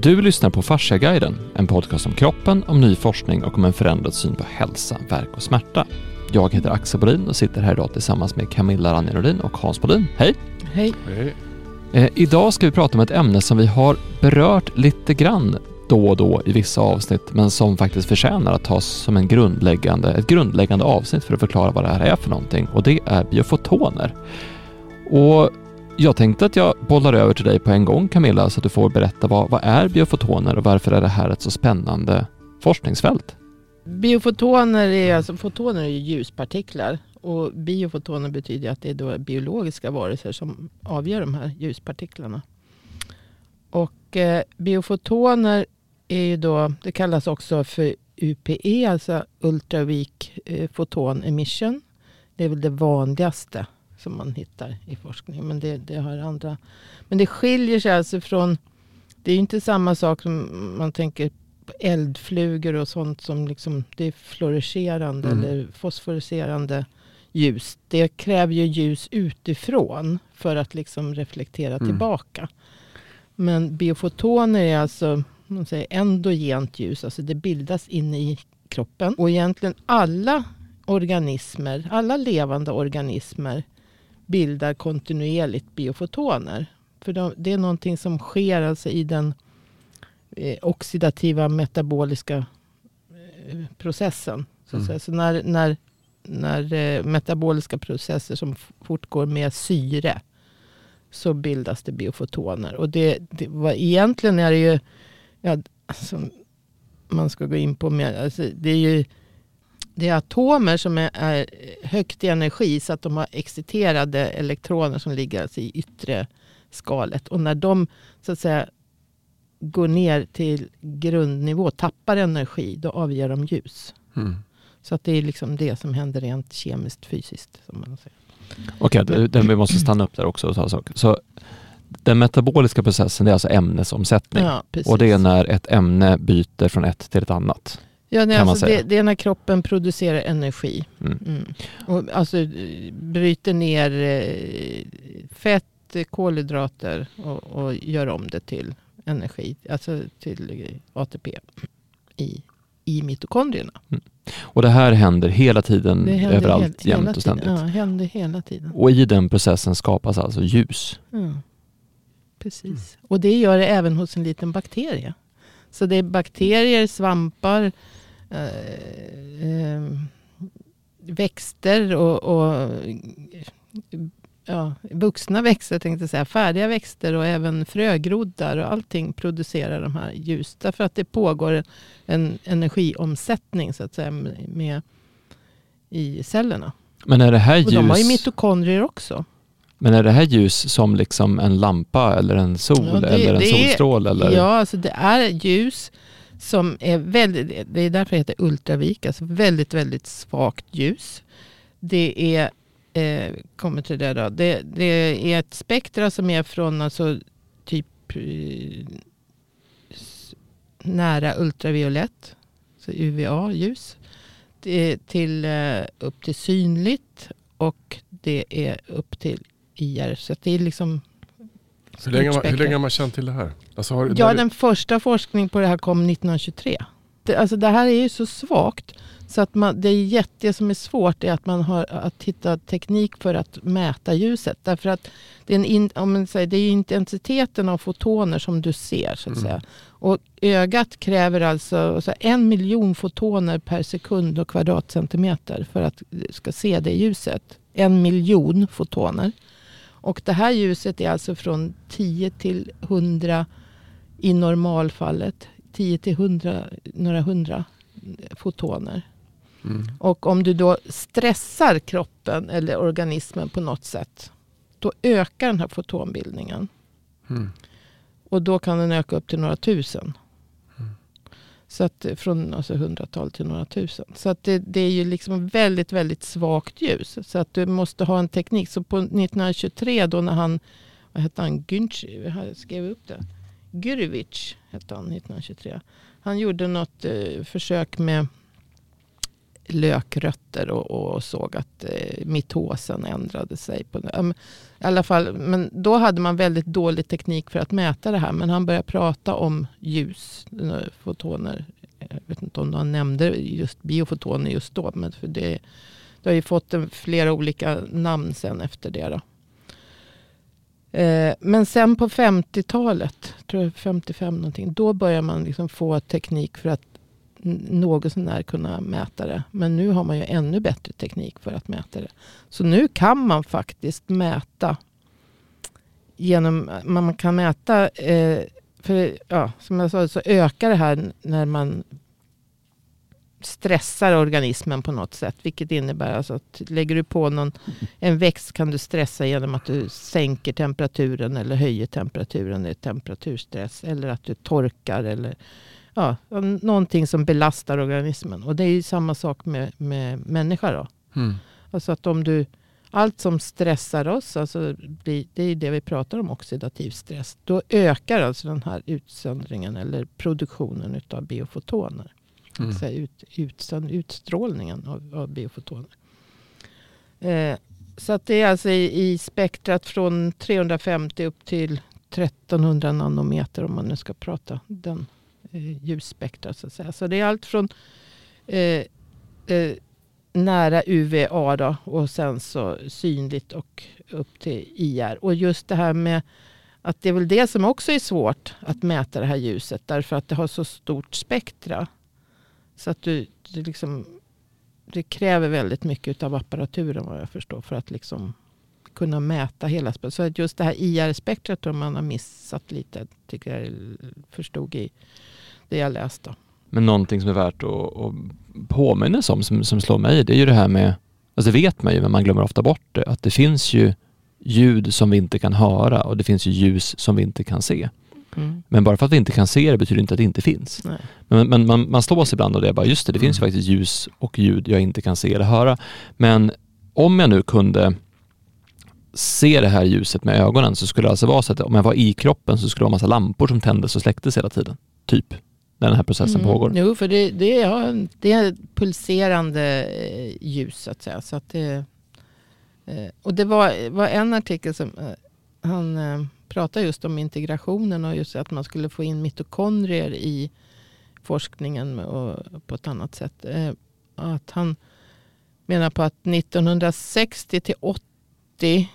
Du lyssnar på Fasciaguiden, en podcast om kroppen, om ny forskning och om en förändrad syn på hälsa, verk och smärta. Jag heter Axel Bodin och sitter här idag tillsammans med Camilla Ranjerodin och Hans Bodin. Hej! Hej. Hej. Eh, idag ska vi prata om ett ämne som vi har berört lite grann då och då i vissa avsnitt, men som faktiskt förtjänar att tas som en grundläggande, ett grundläggande avsnitt för att förklara vad det här är för någonting och det är biofotoner. Och jag tänkte att jag bollar över till dig på en gång Camilla så att du får berätta vad, vad är biofotoner och varför är det här ett så spännande forskningsfält? Biofotoner är, alltså, fotoner är ljuspartiklar. Och biofotoner betyder att det är då biologiska varelser som avgör de här ljuspartiklarna. Och eh, biofotoner är ju då, det kallas också för UPE, alltså Ultra Weak eh, Photon Emission. Det är väl det vanligaste som man hittar i forskning. Men det, det har andra. Men det skiljer sig alltså från, det är inte samma sak som man tänker på eldflugor och sånt som liksom, det är fluorescerande Mm. eller fosforiserande ljus. Det kräver ju ljus utifrån för att liksom reflektera Mm. tillbaka. Men biofotoner är alltså man säger endogent ljus, alltså det bildas inne i kroppen. Och egentligen alla organismer, alla levande organismer bildar kontinuerligt biofotoner. För de, det är någonting som sker alltså i den eh, oxidativa metaboliska eh, processen. Så, Mm. säga. så när, när, när eh, metaboliska processer som fortgår med syre så bildas det biofotoner. Och det, det vad, egentligen är det ju, ja, alltså, man ska gå in på mer, alltså, det är ju det är atomer som är, är högt i energi så att de har exciterade elektroner som ligger alltså i yttre skalet. Och när de så att säga går ner till grundnivå, tappar energi, då avger de ljus. Mm. Så att det är liksom det som händer rent kemiskt, fysiskt. Okej, det- vi måste stanna upp där också och ta saker. Så den metaboliska processen är alltså ämnesomsättning Ja, och det är när ett ämne byter från ett till ett annat. Ja, nej, alltså det, det är när kroppen producerar energi. Mm. Mm. Och alltså eh, bryter ner eh, fett, eh, kolhydrater och, och gör om det till energi. Alltså till ATP i, i mitokondrierna. Och det här händer hela tiden, händer överallt, hel- jämt och ständigt. Ja, händer hela tiden. Och i den processen skapas alltså ljus. Precis. Och det gör det även hos en liten bakterie. Så det är bakterier, svampar, växter och, och ja, vuxna växter, tänkte jag säga, färdiga växter och även frögroddar och allting producerar de här ljus. Därför att det pågår en energiomsättning så att säga med, med i cellerna. Men är det här Och de har ju ljus, mitokondrier också. men är det här ljus som liksom en lampa eller en sol Ja, det- eller en solstråle? Eller? Ja, alltså det är ljus som är väldigt, det är därför det heter ultravik, alltså väldigt, väldigt svagt ljus. Det är, eh, kommer till det då, det, det är ett spektra som är från alltså typ eh, nära ultraviolett, så UVA-ljus, till eh, upp till synligt och det är upp till IR. Så det är liksom hur, länge, har man- hur länge har man känt till det här? Alltså har, Ja, den första forskningen på det här kom 1923. Det, alltså det här är ju så svagt. Så att man, det, är jätte, det som är svårt är att man har att hitta teknik för att mäta ljuset. Därför att det är, in, om man säger, det är intensiteten av fotoner som du ser. Så att Mm. säga. Och ögat kräver alltså så här, en miljon fotoner per sekund och kvadratcentimeter för att du ska se det ljuset. En miljon fotoner. Och det här ljuset är alltså från 10 till 100 i normalfallet. 10 till 100, några hundra fotoner. Mm. Och om du då stressar kroppen eller organismen på något sätt. Då ökar den här fotonbildningen. Mm. Och då kan den öka upp till några tusen. Så att eh, från alltså, hundratal till några tusen. Så att det, det är ju liksom väldigt, väldigt svagt ljus. Så att du måste ha en teknik. Så på 1923 då när han, vad hette han, Günch, jag skrev upp det. Gurevich hette han 1923. Han gjorde något eh, försök med lökrötter och, och såg att eh, mitosen ändrade sig. På, um, I alla fall, men då hade man väldigt dålig teknik för att mäta det här. Men han började prata om ljus, eh, fotoner. Jag vet inte om han nämnde just biofotoner just då. Men för det, det har ju fått en, flera olika namn sen efter det. Då. Eh, men sen på 50-talet, tror jag 55 någonting, då börjar man liksom få teknik för att något sånär kunna mäta det. Men nu har man ju ännu bättre teknik för att mäta det. Så nu kan man faktiskt mäta genom, man kan mäta, eh, för ja, som jag sa så ökar det här när man stressar organismen på något sätt. Vilket innebär alltså att lägger du på någon, en växt kan du stressa genom att du sänker temperaturen eller höjer temperaturen. Det är temperaturstress. Eller att du torkar eller ja, någonting som belastar organismen. Och det är ju samma sak med, med människa då. Mm. Alltså att om du, allt som stressar oss, alltså det är det vi pratar om, oxidativ stress. Då ökar alltså den här utsöndringen eller produktionen av biofotoner. Mm. Säga, ut, ut, utstrålningen av, av biofotoner. Eh, så att det är alltså i, i spektrat från 350 upp till 1300 nanometer om man nu ska prata den eh, ljusspektra. Så, att säga. så det är allt från eh, eh, nära UVA då, och sen så synligt och upp till IR. Och just det här med att det är väl det som också är svårt att mäta det här ljuset. Därför att det har så stort spektra. Så att du, det, liksom, det kräver väldigt mycket av apparaturen vad jag förstår. För att liksom kunna mäta hela spektrat. Så att just det här IR-spektrat tror man har missat lite. Tycker jag förstod i det jag läste. Men någonting som är värt att, att påminna om som, som slår mig, det är ju det här med, alltså det vet man ju men man glömmer ofta bort det, att det finns ju ljud som vi inte kan höra och det finns ju ljus som vi inte kan se. Mm. Men bara för att vi inte kan se det betyder inte att det inte finns. Nej. Men, men man, man slås ibland och det är bara, just det, det mm. finns ju faktiskt ljus och ljud jag inte kan se eller höra. Men om jag nu kunde se det här ljuset med ögonen så skulle det alltså vara så att om jag var i kroppen så skulle det vara massa lampor som tändes och släcktes hela tiden. Typ när den här processen mm. pågår. Jo, för det, det, är, det är pulserande eh, ljus så att säga. Så att det, eh, och det var, var en artikel som eh, han pratade just om integrationen och just att man skulle få in mitokondrier i forskningen och på ett annat sätt. Att han menar på att 1960 till 80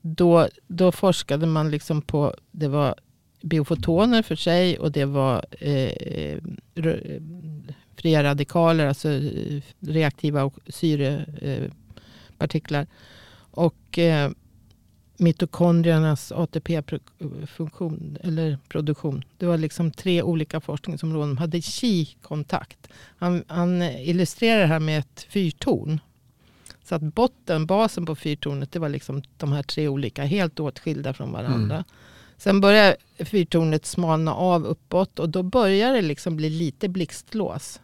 då, då forskade man liksom på, det var biofotoner för sig och det var eh, eh fria radikaler, alltså eh, reaktiva och syrepartiklar. Eh, och eh, mitokondriernas ATP-funktion eller produktion. Det var liksom tre olika forskningsområden. De hade Qi-kontakt. Han, han illustrerar det här med ett fyrtorn. Så att botten, basen på fyrtornet, det var liksom de här tre olika, helt åtskilda från varandra. Mm. Sen börjar fyrtornet smalna av uppåt och då börjar det liksom bli lite blixtlås.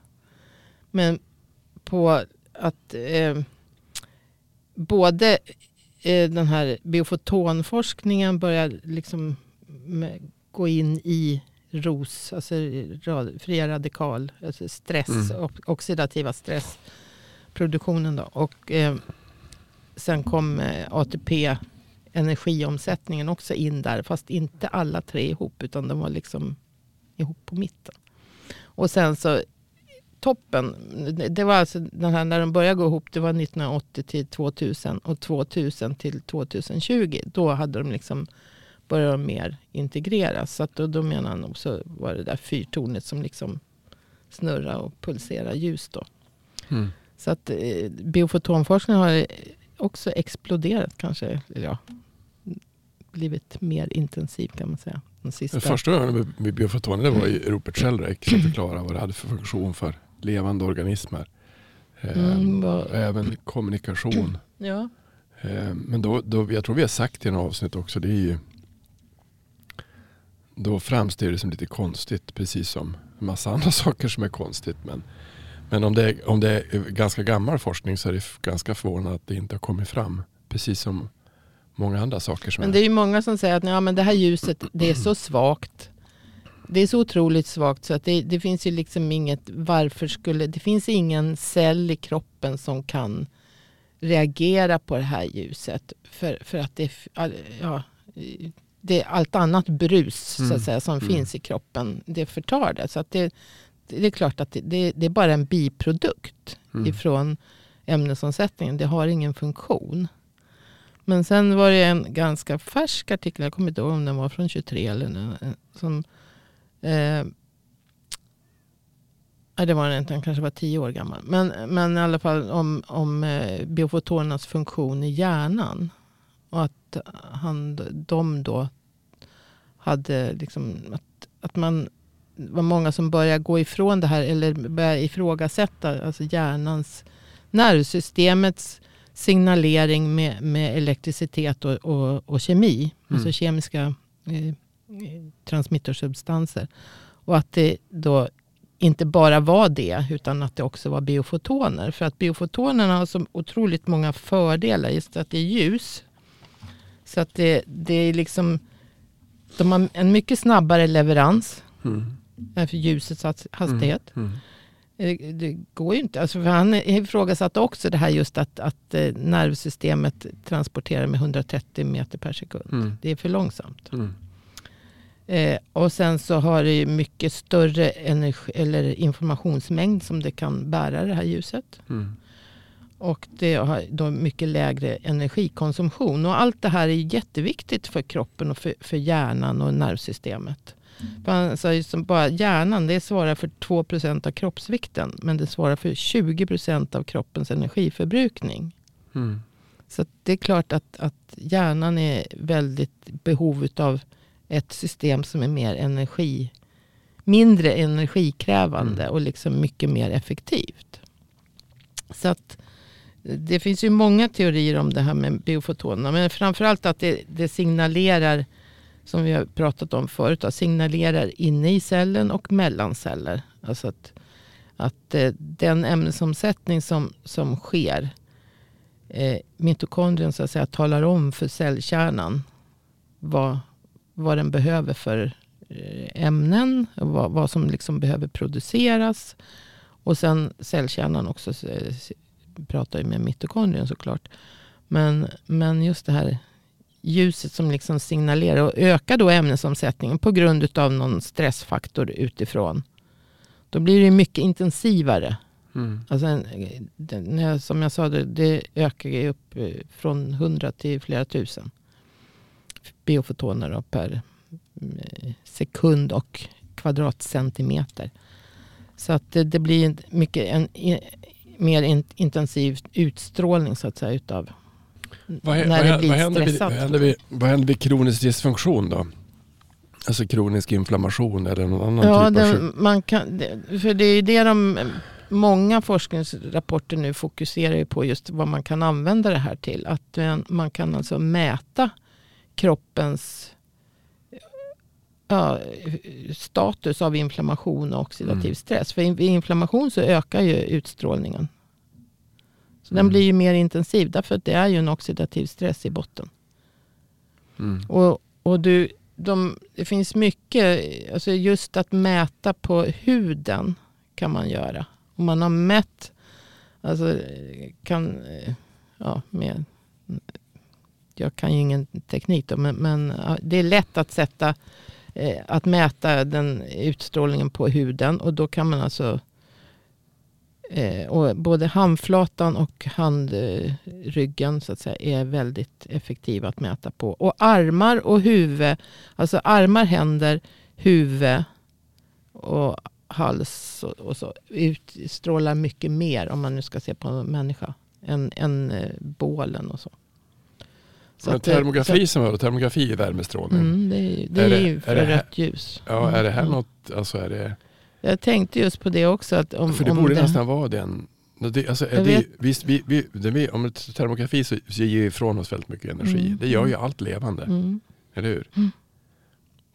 Men på att eh, både eh, den här biofotonforskningen börjar liksom gå in i ROS, alltså fria radikal, alltså stress, mm. oxidativa stressproduktionen. Då. Och eh, sen kom eh, ATP energiomsättningen också in där. Fast inte alla tre ihop utan de var liksom ihop på mitten. Och sen så toppen, det var alltså den här, när de började gå ihop, det var 1980 till 2000 och 2000 till 2020. Då hade de liksom börjat mer integreras. Så att då, då menar han också var det där fyrtornet som liksom snurrar och pulserar ljus då. Mm. Så att eh, biofotonforskningen har också exploderat kanske. Ja, blivit mer intensiv kan man säga. Den sista. första gången med, med biofotoner var ju Rupert Sheldrake som förklarade vad det hade för funktion för levande organismer. Mm, eh, även kommunikation. ja. Eh, men då, då, jag tror vi har sagt i en avsnitt också, det är ju då framstår det som lite konstigt, precis som en massa andra saker som är konstigt. Men, men om, det är, om det är ganska gammal forskning så är det ganska förvånande att det inte har kommit fram. Precis som många andra saker. Som men det är ju många som säger att ja, men det här ljuset det är så svagt. det är så otroligt svagt så att det, det finns ju liksom inget varför skulle, det finns ingen cell i kroppen som kan reagera på det här ljuset. För, för att det, ja, det allt annat brus Mm. så att säga, som Mm. finns i kroppen, det förtar det. Så att det, det är klart att det, det, är bara en biprodukt Mm. ifrån ämnesomsättningen. Det har ingen funktion. Men sen var det en ganska färsk artikel, jag kommer inte ihåg om den var från 23 eller nu, eh, som eh, det var den inte, den kanske var 10 år gammal. Men, men i alla fall om, om eh, biofotonernas funktion i hjärnan. Och att han, de då hade liksom att, att man var många som började gå ifrån det här eller började ifrågasätta alltså hjärnans nervsystemets signalering med, med elektricitet och, och, och kemi. Mm. Alltså kemiska eh, transmittersubstanser. Och att det då inte bara var det utan att det också var biofotoner. För att biofotonerna har så otroligt många fördelar. Just att det är ljus. Så att det, det är liksom de har en mycket snabbare leverans Mm. Eh, för ljusets has- hastighet. Mm. Eh, Det går ju inte. Alltså för han ifrågasatte också det här just att, att eh, nervsystemet transporterar med 130 meter per sekund. Mm. Det är för långsamt. Mm. Eh, och sen så har det mycket större energi, eller informationsmängd som det kan bära det här ljuset. Mm. Och det har då mycket lägre energikonsumtion. Och allt det här är jätteviktigt för kroppen och för, för hjärnan och nervsystemet. För han sa ju som bara hjärnan det svarar för 2% av kroppsvikten. Men det svarar för 20% av kroppens energiförbrukning. Mm. Så det är klart att, att hjärnan är väldigt behov av ett system som är mer energi, mindre energikrävande Mm. och liksom mycket mer effektivt. Så att det finns ju många teorier om det här med biofotonerna. Men framförallt att det, det signalerar, som vi har pratat om förut, då, signalerar inne i cellen och mellan celler. Alltså att, att eh, den ämnesomsättning som, som sker eh, mitokondrien så att säga, talar om för cellkärnan vad, vad den behöver för eh, ämnen. Vad, vad som liksom behöver produceras. Och sen cellkärnan också pratar ju med mitokondrien såklart. Men, men just det här ljuset som liksom signalerar och ökar då ämnesomsättningen på grund av någon stressfaktor utifrån. Då blir det mycket intensivare. Mm. Alltså en, jag- som jag sa, det, det ökar ju upp eh, från 100 till flera tusen biofotoner då per eh, sekund och kvadratcentimeter. Så att det, det blir en mycket en, i- mer in, intensiv utstrålning så att säga utav Vad, när vad, det blir vad, händer vid, stressat. vad, händer vid, vad händer vid kronisk dysfunktion då? Alltså kronisk inflammation eller någon annan Ja, typ av det, sjuk... man kan, för det är ju det de, många forskningsrapporter nu fokuserar på just vad man kan använda det här till. Att man, man kan alltså mäta kroppens ja, status av inflammation och oxidativ Mm. stress. För vid inflammation så ökar ju utstrålningen. Så den Mm. blir ju mer intensiv därför att det är ju en oxidativ stress i botten. Mm. Och, och du, de, det finns mycket, alltså just att mäta på huden kan man göra. Om man har mätt, alltså kan, ja med, jag kan ju ingen teknik då, men, men det är lätt att sätta, eh, att mäta den utstrålningen på huden och då kan man alltså Eh, och både handflatan och handryggen så att säga, är väldigt effektiva att mäta på. Och armar och huvud, alltså armar, händer, huvud och hals och, och så utstrålar mycket mer om man nu ska se på en människa än, än eh, bålen och så. Så Men att, eh, termografi som var termografi är värmestrålning. Mm, det är, det Är är, ju för det rött ljus. Ja, är det här Mm. något, alltså är det... Jag tänkte just på det också. Att om, För det om borde det, nästan vara den. Det, alltså, det, vet. visst, vi, vi, det, om termografi så, så ger ifrån oss väldigt mycket energi. Mm. Det gör ju allt levande, Mm. eller hur? Mm.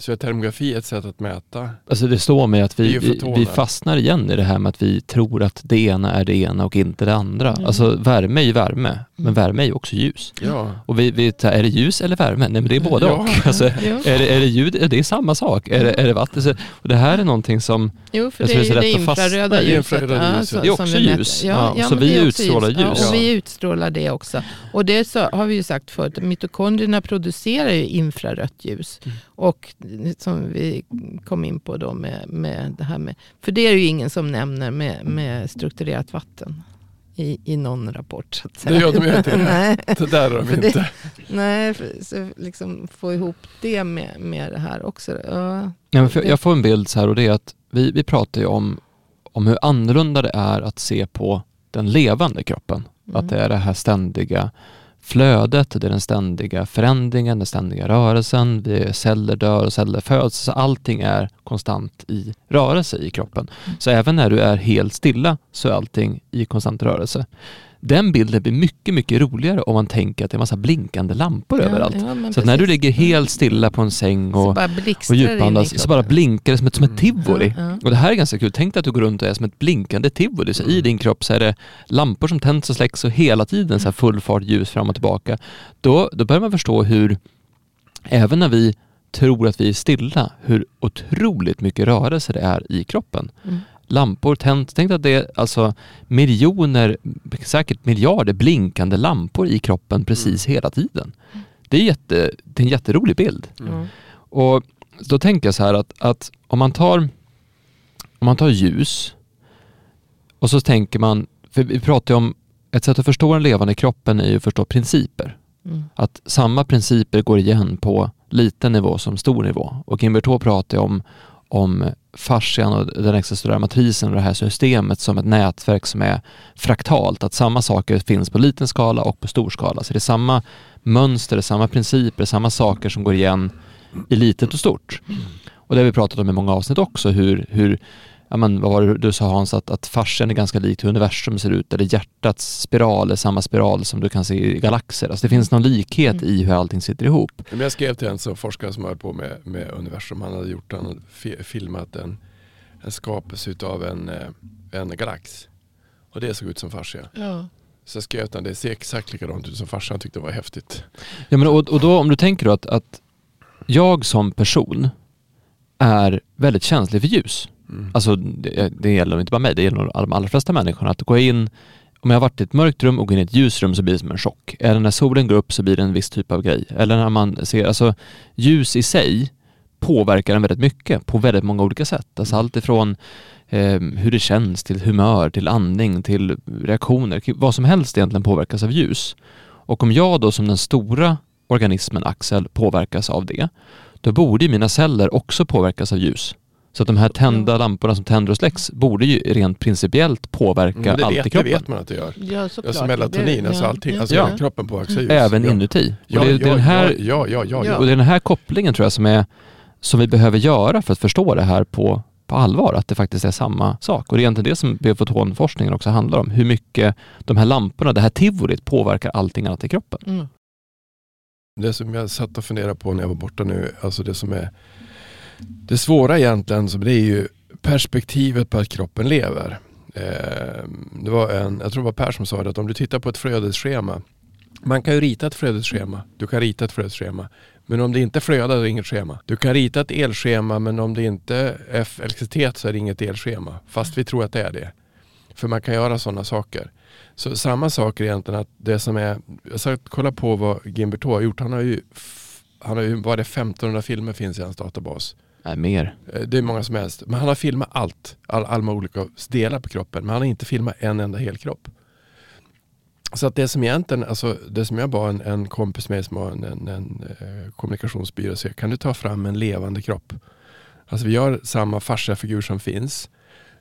Så är termografi ett sätt att mäta. Alltså det står mig att vi, vi, vi fastnar igen i det här med att vi tror att det ena är det ena och inte det andra. Mm. Alltså värme är ju värme, men Mm. värme är ju också ljus. Ja. Och vi, vi, är det ljus eller värme? Nej men det är både Ja. och. Alltså, Jo. är, det, är det ljud? Det är samma sak. Är det, är det vatten? Och det här är någonting som, Jo, för det är ju det infraröda ljuset. infraröda ljuset. så- Det är som också ljus. Ja, Ja, ja, så vi utstrålar Ja, ljus. och Ja. vi utstrålar det också. Och det så, har vi ju sagt förut, mitokondrierna producerar ju infrarött ljus. Mm. Och som vi kom in på då med, med det här med, för det är ju ingen som nämner med, med strukturerat vatten. I, I någon rapport så att säga. Det gör de ju inte. Nej. Det där har de För det- inte. Nej, för, så liksom få ihop det med, med det här också. Ja, ja, men för, jag får en bild så här och det är att vi, vi pratar ju om, om hur annorlunda det är att se på den levande kroppen. Mm. Att det är det här ständiga flödet, det är den ständiga förändringen, den ständiga rörelsen, är celler dör och celler föds. Så allting är konstant i rörelse i kroppen. Så även när du är helt stilla så är allting i konstant rörelse. Den bilden blir mycket, mycket roligare om man tänker att det är massa blinkande lampor överallt. Ja, Så att när du precis. ligger helt stilla på en säng och, och djupandas så bara blinkar det som ett, som ett Mm. tivoli. Ja, ja. Och det här är ganska kul. Tänk dig att du går runt och är som ett blinkande tivoli. Så I Mm. din kropp så är det lampor som tänds och släcks och hela tiden så här full fart ljus fram och tillbaka. Då, då börjar man förstå hur, även när vi tror att vi är stilla, hur otroligt mycket rörelse det är i kroppen. Mm. Lampor tänds, tänk att det är alltså miljoner, säkert miljarder blinkande lampor i kroppen precis hela tiden. Det är, jätte, det är en jätterolig bild. Mm. Och då tänker jag så här att, att om man tar om man tar ljus och så tänker man, för vi pratar ju om ett sätt att förstå den levande kroppen är ju att förstå principer. Mm. Att samma principer går igen på liten nivå som stor nivå. Och Gimberto pratar om, om fascian och den extracellulära matrisen och det här systemet som ett nätverk som är fraktalt. Att samma saker finns på liten skala och på stor skala. Så det är samma mönster, samma principer, samma saker som går igen i litet och stort. Och det har vi pratat om i många avsnitt också, hur, hur ja, men, vad var det du sa Hans, att, att fascian är ganska lik hur universum ser ut, eller hjärtats spiral är samma spiral som du kan se i galaxer. Alltså det finns någon likhet Mm. i hur allting sitter ihop. Men jag skrev till en som forskare som höll på med, med universum. Han hade gjort, han hade fi- filmat en, en skapelse utav en, eh, en galax. Och det såg ut som fascia. Ja. Så jag skrev till honom, det ser exakt likadant ut som farsan tyckte det var häftigt. Ja, men, och, och då om du tänker då att, att jag som person är väldigt känslig för ljus. Mm. Alltså det, det gäller inte bara mig, det gäller nog de allra flesta människorna. Att gå in, om jag har varit i ett mörkt rum och går in i ett ljusrum så blir det som en chock. Eller när solen går upp så blir det en viss typ av grej. Eller när man ser, alltså ljus i sig påverkar en väldigt mycket på väldigt många olika sätt. Alltså allt ifrån eh, hur det känns till humör, till andning, till reaktioner. Vad som helst egentligen påverkas av ljus. Och om jag då som den stora organismen Axel påverkas av det, då borde ju mina celler också påverkas av ljus. Så att de här tända lamporna som tänder och släcks borde ju rent principiellt påverka det, allt i vet, det kroppen. vet man att det gör. Ja, såklart. Alltså melatonin, Det- alltså allting. ja, Alltså ja. hela kroppen påverkas ljus. Även ja. inuti. Ja, och det, ja, det är den här, ja, ja, ja, ja. och det är den här kopplingen tror jag som, är, som vi behöver göra för att förstå det här på, på allvar, att det faktiskt är samma sak. Och det är egentligen det som biofotonforskningen också handlar om. Hur mycket de här lamporna, det här tivolit påverkar allting annat i kroppen. Mm. Det som jag satt och funderade på när jag var borta nu, alltså det som är det svåra egentligen, så det är ju perspektivet på att kroppen lever. Eh, det var en, jag tror det var Per som sa det, att om du tittar på ett flödesschema, man kan ju rita ett flödesschema, du kan rita ett flödesschema, men om det inte flödar är det inget schema. Du kan rita ett elschema, men om det inte är elektricitet så är det inget elschema, fast vi tror att det är det. För man kan göra sådana saker. Så samma sak egentligen att det som är, jag ska kolla på vad Gimberto har gjort. Han har ju, han har ju vad är det 1500 filmer finns i hans databas. Nej, mer. Eh, Det är många som helst. Men han har filmat allt, all, alla olika delar på kroppen. Men han har inte filmat en enda helkropp. Så att det som egentligen, alltså det som jag bad en, en kompis med som har en, en, en eh, kommunikationsbyrå säga, kan du ta fram en levande kropp? Alltså vi gör samma fasciafigur som finns.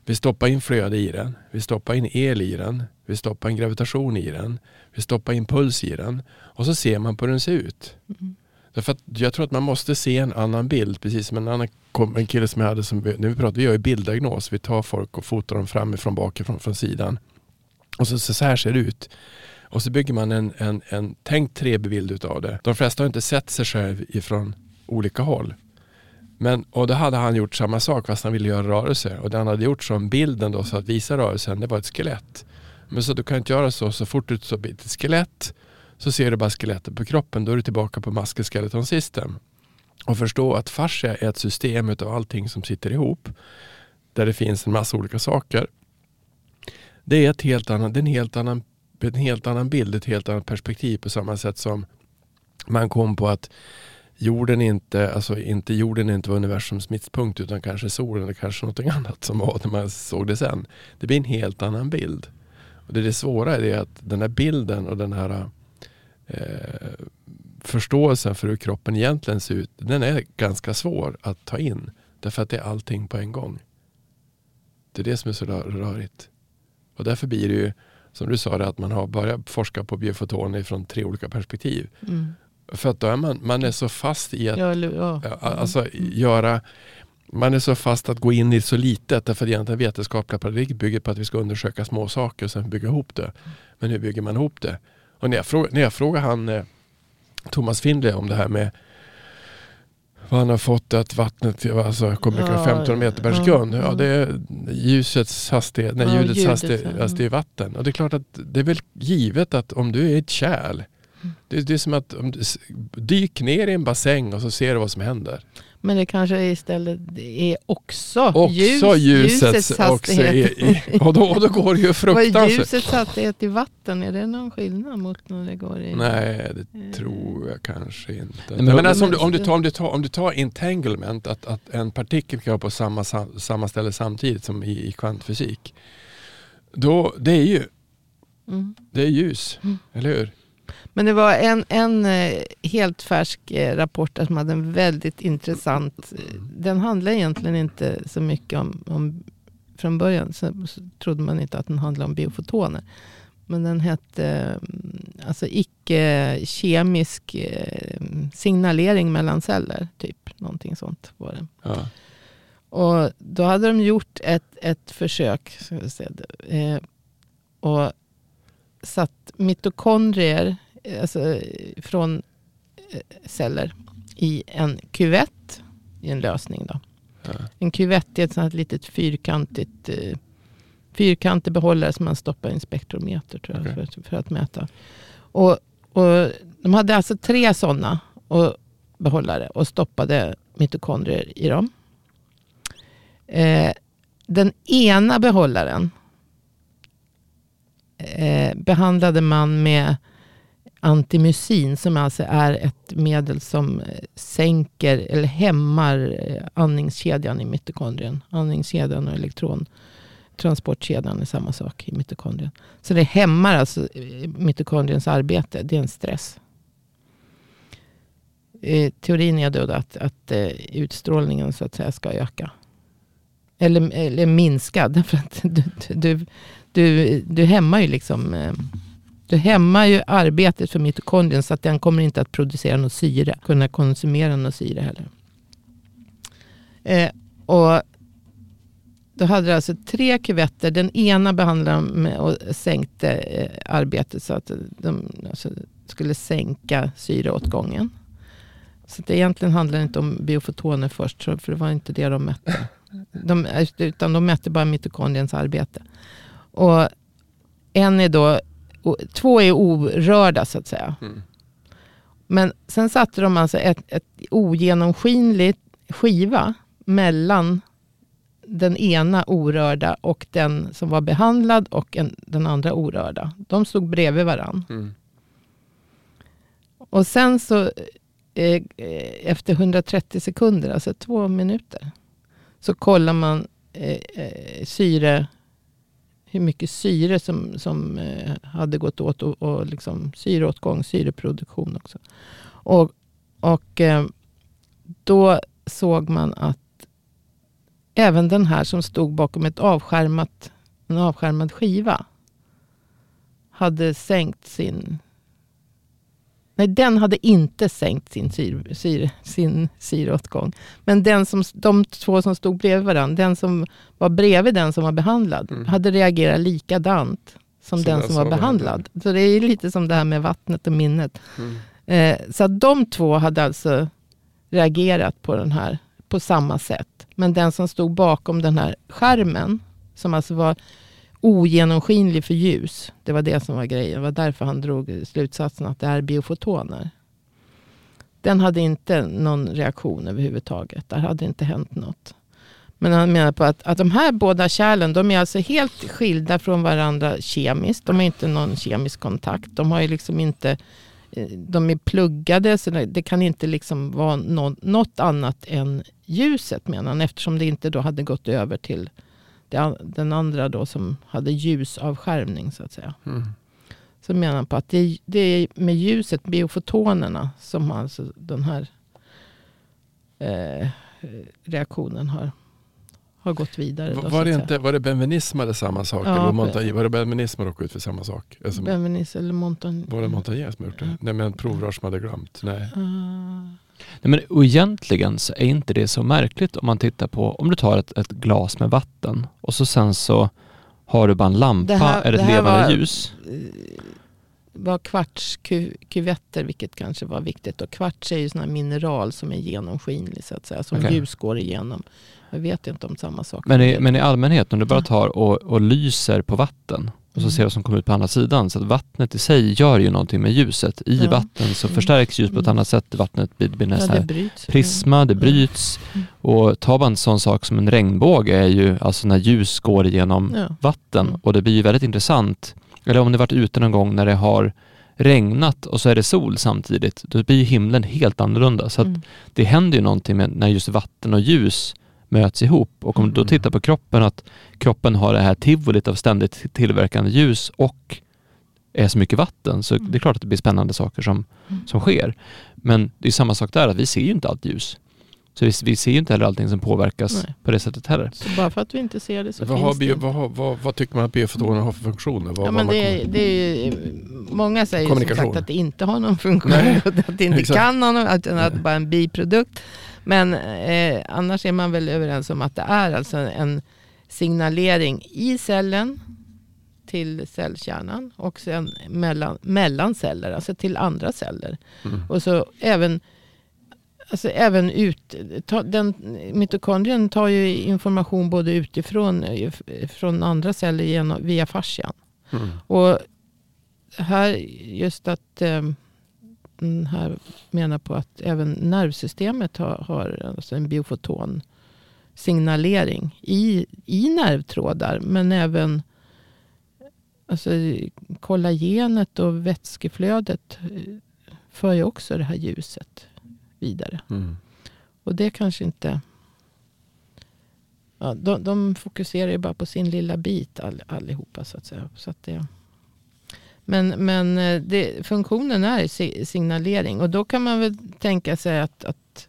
Vi stoppar in flöde i den. Vi stoppar in el i den. Vi stoppar in gravitation i den. Vi stoppar in puls i den. Och så ser man på hur den ser ut. Mm. Därför att jag tror att man måste se en annan bild. Precis som en annan en kille som jag hade som, när vi pratar, vi gör ju bilddiagnos. Vi tar folk och fotar dem framifrån, bakifrån, från sidan. Och så, så här ser det ut. Och så bygger man en, en, en tänkt 3D-bild utav det. De flesta har inte sett sig själv ifrån olika håll. Men, och då hade han gjort samma sak fast han ville göra rörelser. Och det han hade gjort som bilden då, så att visa rörelsen, det var ett skelett. Men så du kan inte göra så, så fort du så blir det ett skelett så ser du bara skelettet på kroppen. Då är du tillbaka på muskelskeleton system. Och förstå att fascia är ett system av allting som sitter ihop. Där det finns en massa olika saker. Det är, ett helt annan, det är en, helt annan, en helt annan bild, ett helt annat perspektiv på samma sätt som man kom på att jorden inte, alltså inte jorden inte var universums mittpunkt utan kanske solen eller kanske något annat som var när man såg det sen. Det blir en helt annan bild. Och det, är det svåra är att den här bilden och den här eh, förståelsen för hur kroppen egentligen ser ut, den är ganska svår att ta in. Därför att det är allting på en gång. Det är det som är så rörigt. Och därför blir det ju, som du sa, att man har börjat forska på biofotoner från tre olika perspektiv. Mm. För att då är man, man är så fast i att ja, ja. Alltså, göra man är så fast att gå in i så litet därför att egentligen vetenskapliga paradigm bygger på att vi ska undersöka små saker och sen bygga ihop det. Men hur bygger man ihop det? Och när jag frågar, när jag frågar han eh, Thomas Findlay om det här med vad han har fått att vattnet alltså, kommer ja, 15 meter per sekund. Ja, ja, det är ljusets hastighet, nej, ljudets, ljudets hastighet, hastighet i vatten. Och det är klart att det är väl givet att om du är ett kärl det, det är som att um, dyk ner i en bassäng och så ser du vad som händer. Men det kanske istället är också, också ljus, ljusets, ljusets hastighet. Också i, och, då, och då går det ju fruktansvärt. Vad är ljusets hastighet i vatten? Är det någon skillnad mot när det går i... Nej, det eh. tror jag kanske inte. Men, men alltså, om, du, om, du tar, om, du tar, om du tar entanglement, att, att en partikel kan vara på samma, samma ställe samtidigt som i, i kvantfysik. Då, det är ju mm. det är ljus, mm. eller hur? Men det var en, en eh, helt färsk eh, rapport som hade en väldigt intressant... Eh, den handlar egentligen inte så mycket om... om från början så, så trodde man inte att den handlade om biofotoner. Men den hette alltså icke-kemisk signalering mellan celler. Typ någonting sånt var det. Ja. Och då hade de gjort ett, ett försök. Ska vi se, och satt mitokondrier alltså, från eh, celler i en kuvett i en lösning. Då. Ja. En kuvett är ett sånt litet fyrkantigt eh, fyrkantig behållare som man stoppar i en spektrometer tror jag, okay. för, för, att mäta. Och, och de hade alltså tre sådana och behållare och stoppade mitokondrier i dem. Eh, den ena behållaren eh, behandlade man med Antimysin som alltså är ett medel som eh, sänker eller hämmar eh, andningskedjan i mitokondrien. Andningskedjan och elektrontransportkedjan är samma sak i mitokondrien. Så det hämmar alltså eh, mitokondriens arbete. Det är en stress. Teorin är då att, att utstrålningen så att säga ska öka. Eller, eller minska. Därför att du, du, du, du hämmar ju liksom du hämmar ju arbetet för mitokondrien så att den kommer inte att producera något syre. Kunna konsumera något syre heller. Eh, och då hade du alltså tre kuvetter. Den ena behandlade med och sänkte eh, arbetet så att de alltså, skulle sänka syreåtgången. Så det egentligen handlar inte om biofotoner först, för det var inte det de mätte. De, eh, utan de mätte bara mitokondriens arbete. Och en är då två är orörda så att säga. Mm. Men sen satte de alltså ett, ett ogenomskinligt skiva mellan den ena orörda och den som var behandlad och en, den andra orörda. De stod bredvid varandra. Mm. Och sen så eh, efter 130 sekunder, alltså två minuter, så kollar man eh, eh, syre hur mycket syre som, som eh, hade gått åt och, och liksom syreåtgång, syreproduktion också. Och, och eh, då såg man att även den här som stod bakom ett avskärmat, en avskärmad skiva hade sänkt sin Nej, den hade inte sänkt sin, syre, syre, sin syreåtgång. Men den som, de två som stod bredvid varandra, den som var bredvid den som var behandlad, mm. hade reagerat likadant som så den som var behandlad. Det. Så det är lite som det här med vattnet och minnet. Mm. Eh, så att de två hade alltså reagerat på den här på samma sätt. Men den som stod bakom den här skärmen, som alltså var ogenomskinlig för ljus. Det var det som var grejen. Det var därför han drog slutsatsen att det är biofotoner. Den hade inte någon reaktion överhuvudtaget. Där hade inte hänt något. Men han menar på att, att de här båda kärlen de är alltså helt skilda från varandra kemiskt. De har inte någon kemisk kontakt. De har ju liksom inte eh, de är pluggade så det kan inte liksom vara något annat än ljuset menar han. Eftersom det inte då hade gått över till den andra då som hade ljusavskärmning så att säga. Mm. Så menar han på att det, det är med ljuset, biofotonerna, som alltså den här eh, reaktionen har, har gått vidare. Då, var, det inte, var det benvenism eller samma sak? Ja, eller Montagne, var det benvenism som råkade ut för samma sak? Alltså, eller Montagne. Var det Montagne som gjort det? Ja. Nej men provrör som hade glömt? Nej. Uh. Nej, men, och egentligen så är inte det så märkligt om man tittar på, om du tar ett, ett glas med vatten och så sen så har du bara en lampa här, eller ett levande var, ljus. Eh, var kvartskuvetter, vilket kanske var viktigt. Och kvarts är ju sådana mineral som är genomskinlig så att säga, som okay. ljus går igenom. Jag vet inte om samma sak. Men i, men i allmänhet, om du bara tar och, och lyser på vatten, och så mm. ser vad som kommer ut på andra sidan. Så att vattnet i sig gör ju någonting med ljuset. I ja. vatten så mm. förstärks ljus på ett mm. annat sätt. Vattnet blir, blir nästan ja, bryts. prisma, det bryts. Mm. Och tar man en sån sak som en regnbåge är ju alltså när ljus går igenom ja. vatten. Mm. Och det blir ju väldigt intressant. Eller om ni varit ute någon gång när det har regnat och så är det sol samtidigt. Då blir himlen helt annorlunda. Så mm. det händer ju någonting med när just vatten och ljus möts ihop. Och om du då mm. tittar på kroppen, att kroppen har det här tivolit av ständigt tillverkande ljus och är så mycket vatten, så det är klart att det blir spännande saker som, mm. som sker. Men det är samma sak där, att vi ser ju inte allt ljus. Så vi, vi ser ju inte heller allting som påverkas Nej. på det sättet heller. Så bara för att vi inte ser det så vad finns bio, det. Vad, vad, vad, tycker man att biofotoner har för funktioner? Vad, ja, men det, är, det är, många säger ju som sagt att det inte har någon funktion. Nej. att det inte Exakt. kan ha någon, att det är bara en biprodukt. Men eh, annars är man väl överens om att det är alltså en signalering i cellen till cellkärnan och sen mellan, mellan celler, alltså till andra celler. Mm. Och så även, alltså även ut, ta, den, mitokondrien tar ju information både utifrån från andra celler genom, via fascian. Mm. Och här just att eh, här menar på att även nervsystemet har, har alltså en biofoton signalering i, i nervtrådar. Men även alltså, kollagenet och vätskeflödet eh, för ju också det här ljuset vidare. Mm. Och det kanske inte... Ja, de, de fokuserar ju bara på sin lilla bit all, allihopa så att säga. Så att det, men, men eh, det, funktionen är signalering. Och då kan man väl tänka sig att, att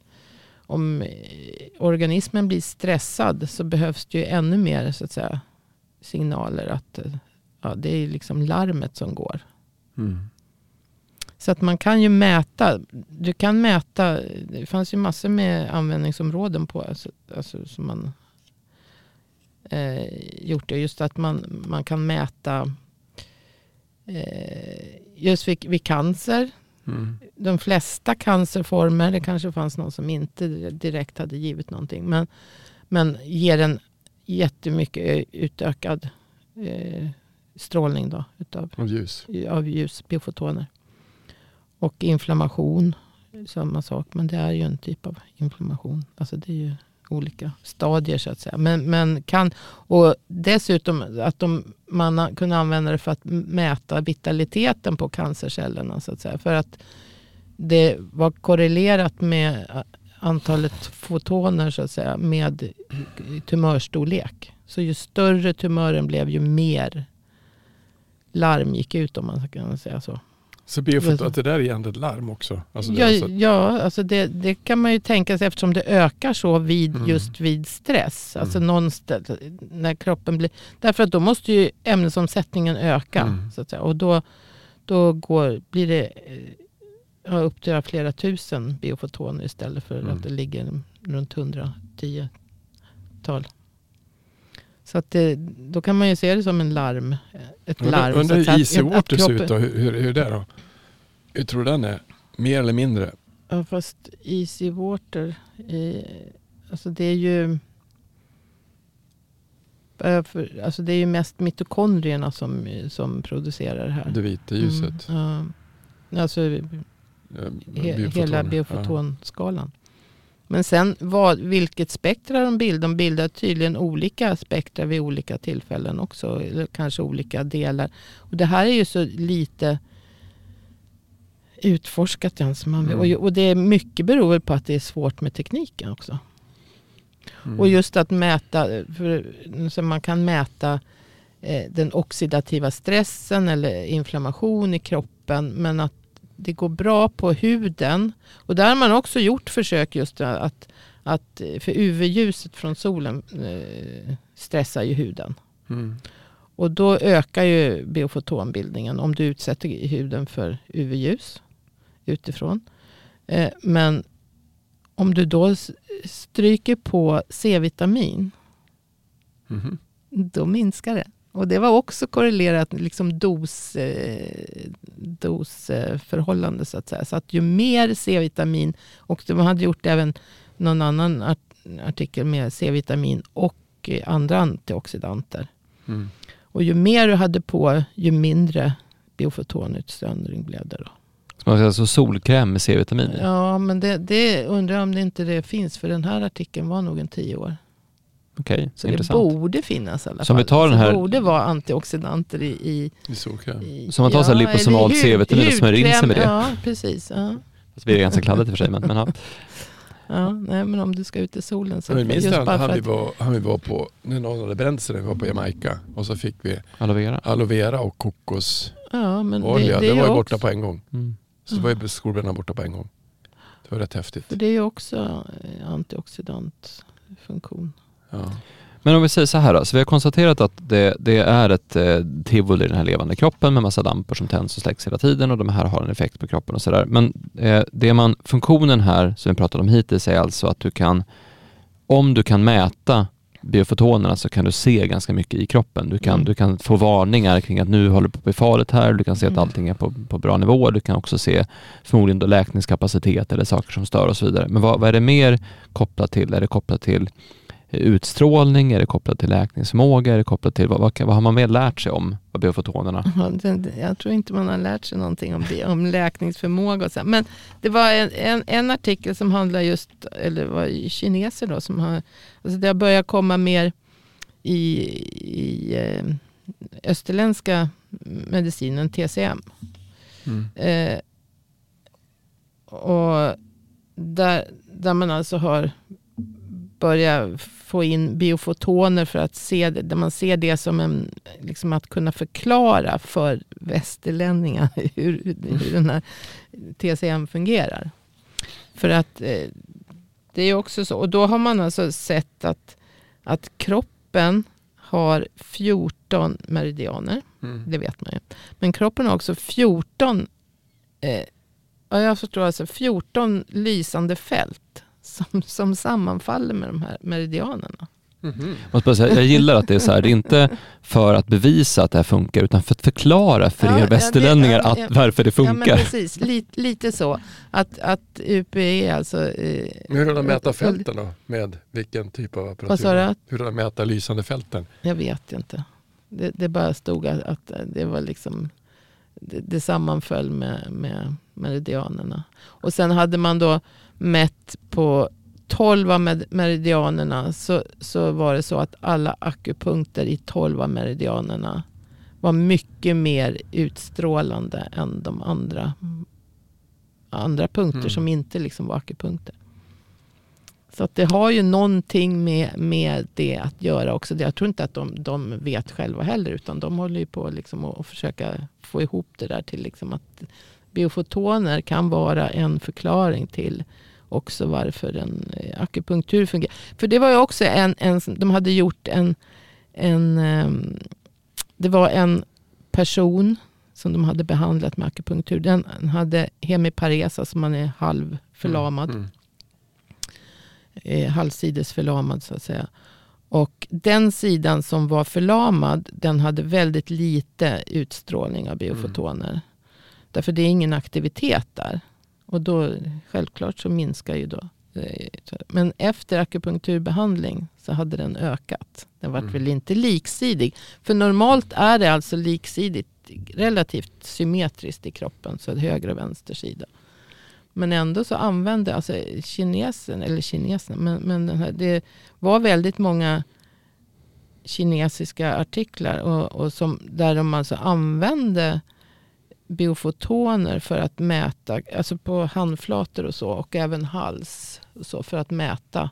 om eh, organismen blir stressad så behövs det ju ännu mer så att säga, signaler. att eh, ja, Det är liksom larmet som går. Mm. Så att man kan ju mäta. Du kan mäta. Det fanns ju massor med användningsområden på. Alltså, alltså som man eh, gjort det. Just att man, man kan mäta just vid, vid cancer. Mm. De flesta cancerformer, det kanske fanns någon som inte direkt hade givit någonting. Men, men ger en jättemycket utökad eh, strålning då, utav, av ljus. Av ljus, biofotoner. Och inflammation, samma sak. Men det är ju en typ av inflammation. Alltså det är ju olika stadier så att säga. Men, men kan, och dessutom att de, man kunde använda det för att mäta vitaliteten på cancercellerna. Så att säga. För att det var korrelerat med antalet fotoner så att säga, med tumörstorlek. Så ju större tumören blev ju mer larm gick ut om man kan säga så. Så biofoto, att det där är egentligen ett larm också? Alltså ja, alltså... ja alltså det, det, kan man ju tänka sig eftersom det ökar så vid, mm. just vid stress. Alltså mm. någonstans, när kroppen blir... Därför att då måste ju ämnesomsättningen öka. Mm. Så att säga. Och då, då går, blir det ja, upp till flera tusen biofotoner istället för mm. att det ligger runt 110 tal. Så att det, då kan man ju se det som en larm. Ett larm. Undrar hur Easy Water ser ut då? Hur, hur, är det då? Hur tror du den är? Mer eller mindre? Ja fast Easy Water. Eh, alltså det är ju eh, för, alltså det är ju mest mitokondrierna som, som producerar det här. Det vita ljuset. Mm, ja. Alltså Eh, he, hela Ja. Men sen vad, vilket spektra de bildar. De bildar tydligen olika spektra vid olika tillfällen också. Eller kanske olika delar. Och det här är ju så lite utforskat än som man vill. Mm. Och, och det är mycket beror på att det är svårt med tekniken också. Mm. Och just att mäta, för, så man kan mäta eh, den oxidativa stressen eller inflammation i kroppen. Men att det går bra på huden. Och där har man också gjort försök just att, att för UV-ljuset från solen eh, stressar ju huden. Mm. Och då ökar ju biofotonbildningen om du utsätter huden för UV-ljus utifrån. Eh, men om du då stryker på C-vitamin Mhm. då minskar det. Och det var också korrelerat liksom dos, eh, dosförhållande så att säga. Så att ju mer C-vitamin, och de hade gjort även någon annan art, artikel med C-vitamin och eh, andra antioxidanter. Mm. Och ju mer du hade på, ju mindre biofotonutsöndring blev det då. Så man ska alltså solkräm med C-vitamin. Ja, men det, det undrar om det inte det finns. För den här artikeln var nog en tio år. Okej, Så intressant. det borde finnas i alla Så fall. vi tar den här- Det borde vara antioxidanter i, i I solkräm. i- Så man tar så här hud- C-vitamin och smörjer in sig med det? Ja, precis. Ja. Det blir ganska kladdigt i och för sig. Men, men ja. Ja, nej, men om du ska ut i solen så Men minns han för vi var, han vi var på, när någon hade bränt sig när vi var på Jamaica och så fick vi aloe vera. aloe vera och kokosolja. ja, men det, Det, det, är var ju ju också, borta på en gång. Mm. Så det var ju skolbrännan borta på en gång. Det var rätt häftigt. för det är ju också eh, antioxidantfunktion. Ja. Men om vi säger så här då, så vi har konstaterat att det, det är ett eh, tivoli i den här levande kroppen med massa lampor som tänds och släcks hela tiden och de här har en effekt på kroppen och sådär. Men eh, det man, funktionen här som vi pratat om hittills är alltså att du kan, om du kan mäta biofotonerna så kan du se ganska mycket i kroppen. Du kan, Mm. du kan få varningar kring att nu håller det på att bli farligt här, du kan se att Mm. allting är på, på bra nivå, du kan också se förmodligen då läkningskapacitet eller saker som stör och så vidare. Men vad, vad är det mer kopplat till? Är det kopplat till utstrålning? Är det kopplat till läkningsförmåga? Är det kopplat till vad, vad, vad har man mer lärt sig om vad biofotonerna? Jag tror inte man har lärt sig någonting om, det, om läkningsförmåga. Och så. Men det var en, en, en artikel som handlar just, eller var i kineser då, som har, alltså det har börjat komma mer i, i eh, österländska medicinen, TCM. Mm. Eh, och där, där man alltså har börjat få in biofotoner för att se där man ser det som en, liksom att kunna förklara för västerlänningar hur, hur den här TCM fungerar. För att eh, det är också så, och då har man alltså sett att, att kroppen har 14 meridianer. Mm. Det vet man ju. Men kroppen har också 14, eh, ja, jag förstår alltså 14 lysande fält som, som sammanfaller med de här meridianerna. Bara säga, jag gillar att det är så här, det är inte för att bevisa att det här funkar utan för att förklara för Ja, ja, er det- västerlänningar ja, att, ja. varför det Ja men funkar. precis, lite, lite så. Att, att UPE alltså... Eh, Men hur kan de mäta eh, fälten då? Med vilken typ av apparatur? Vad sa du? Hur kan de mäta lysande fälten? Jag vet inte. Det, det bara stod att, att det var liksom det, det sammanföll med, med meridianerna. Och sen hade man då mätt på 12 av meridianerna så, så var det så att alla akupunkter i 12 av meridianerna var mycket mer utstrålande än de andra, andra punkter Mm. som inte liksom var akupunkter. Så att det har ju någonting med, med det att göra också. Jag tror inte att de, de vet själva heller utan de håller ju på liksom att, att försöka få ihop det där till liksom att biofotoner kan vara en förklaring till också varför en eh, akupunktur fungerar. För det var ju också en, en de hade gjort en, en ehm, det var en person som de hade behandlat med akupunktur. Den hade hemipares, alltså man är halvförlamad Mm. eh, halvsides förlamad så att säga. Och den sidan som var förlamad, den hade väldigt lite utstrålning av biofotoner. Därför det är ingen aktivitet där. Och då självklart så minskar ju då Eh, Men efter akupunkturbehandling så hade den ökat. Den var Mm. väl inte liksidig. För normalt är det alltså liksidigt, relativt symmetriskt i kroppen. Så höger och vänster sida. Men ändå så använde alltså kinesen, eller kinesen, men, men den här, det var väldigt många kinesiska artiklar och, och som, där de alltså använde biofotoner för att mäta, alltså på handflator och så och även hals och så för att mäta.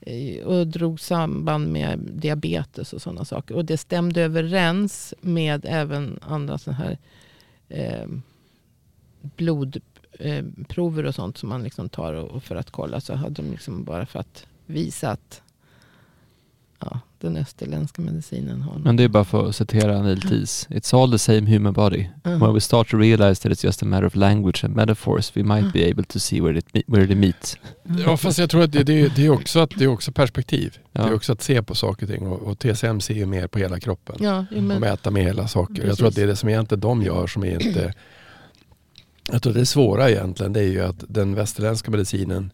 Eh, och drog samband med diabetes och sådana saker. Och det stämde överens med även andra sådana här eh, blodprover eh, och sånt som man liksom tar och, och för att kolla. Så hade de liksom bara för att visa att ja, den österländska medicinen har Men det är bara för att citera Neil Teese. It's all the same human body. Mm. When we start to realize that it's just a matter of language and metaphors we might be able to see where, it, where they meet. Ja fast jag tror att det, det, det, är, också att, det är också perspektiv. Ja. Det är också att se på saker och ting och, och TCM ser ju mer på hela kroppen. Ja, jo, och men, mäta med hela saker. Jag Precis. tror att det är det som egentligen de gör som är inte... Jag tror det svåra egentligen det är ju att den västerländska medicinen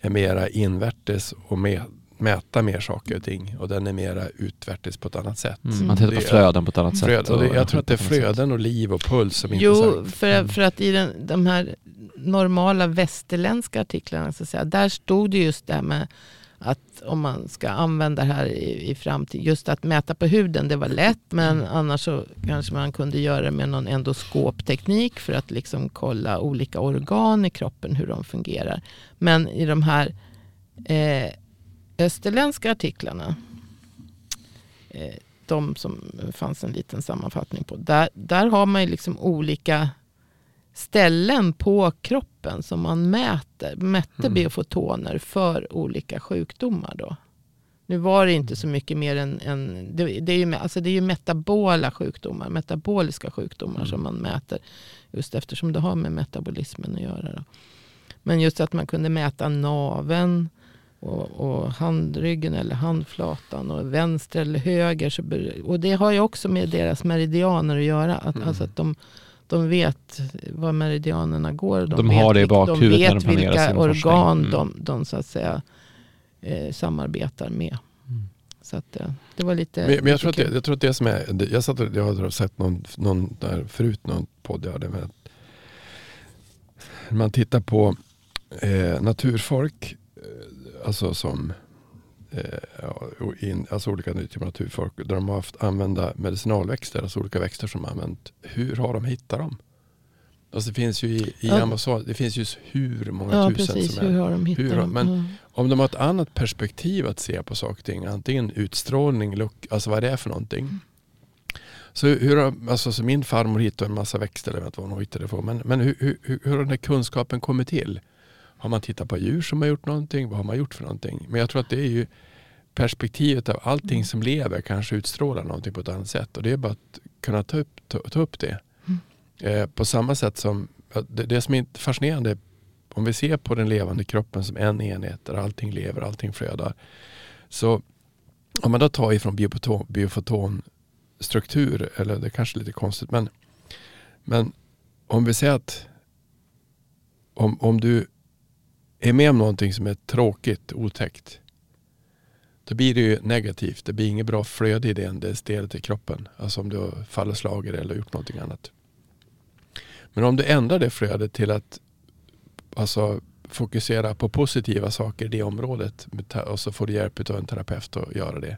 är mera invärtes och med, mäta mer saker och ting. Och den är mera utvärtes på ett annat sätt. Mm. Man tittar på flöden på ett annat Flöden, sätt. och det, jag tror att det är flöden och liv och puls som är jo, intressant. för, Mm. för att i den, de här normala västerländska artiklarna så att säga, där stod det just det här med att om man ska använda det här i, i framtiden, just att mäta på huden, det var lätt, men Mm. annars så kanske man kunde göra det med någon endoskopteknik för att liksom kolla olika organ i kroppen, hur de fungerar. Men i de här eh, österländska artiklarna, eh, de som fanns en liten sammanfattning på, där, där har man ju liksom olika ställen på kroppen som man mäter, mätte Mm. biofotoner för olika sjukdomar. Då. Nu var det inte så mycket mer än, än det, det, är ju, alltså det är ju metabola sjukdomar, metaboliska sjukdomar Mm. som man mäter. Just eftersom det har med metabolismen att göra. Då. Men just att man kunde mäta naven och, och handryggen eller handflatan och vänster eller höger. Så, och det har ju också med deras meridianer att göra. Att, Mm. alltså att de, de vet var meridianerna går. De vet har det i bakhuvudet De när de vet planerar vilka sin organ forskning. de, de så att säga eh, samarbetar med. Mm. Så att, eh, det var lite Men, men jag, tror att lite det, jag tror att det som är, det- jag, satt och, jag har sett någon, någon där förut, någon podd jag hade med. Man tittar på eh, naturfolk, alltså som eh, in, alltså olika typer av naturfolk, där de har haft använda medicinalväxter, alltså olika växter som har använt. Hur har de hittat dem? Alltså det finns ju i, i Ja. Amazon, det finns ju hur många Ja, tusen precis. som är Hur har de hittat hur dem? men- Ja. om de har ett annat perspektiv att se på saker och ting, antingen utstrålning, look, alltså vad det är för någonting. Så hur har, alltså så min farmor hittade en massa växter, eller vad hon hittade det för, men, men hur, hur, hur har den här kunskapen kommit till? Har man tittat på djur som har gjort någonting? Vad har man gjort för någonting? Men jag tror att det är ju perspektivet av allting som lever kanske utstrålar någonting på ett annat sätt. Och det är bara att kunna ta upp, ta, ta upp det. Mm. Eh, på samma sätt som, det, det som är fascinerande om vi ser på den levande kroppen som en enhet där allting lever, allting flödar. Så om man då tar ifrån biofoton, biofotonstruktur, eller det är kanske är lite konstigt, men, men om vi säger att om, om du är med om någonting som är tråkigt, otäckt, då blir det ju negativt. Det blir inget bra flöde i det, det stelet i kroppen. Alltså om du har fallit slager eller gjort någonting annat. Men om du ändrar det flödet till att alltså, fokusera på positiva saker i det området och så får du hjälp av en terapeut att göra det.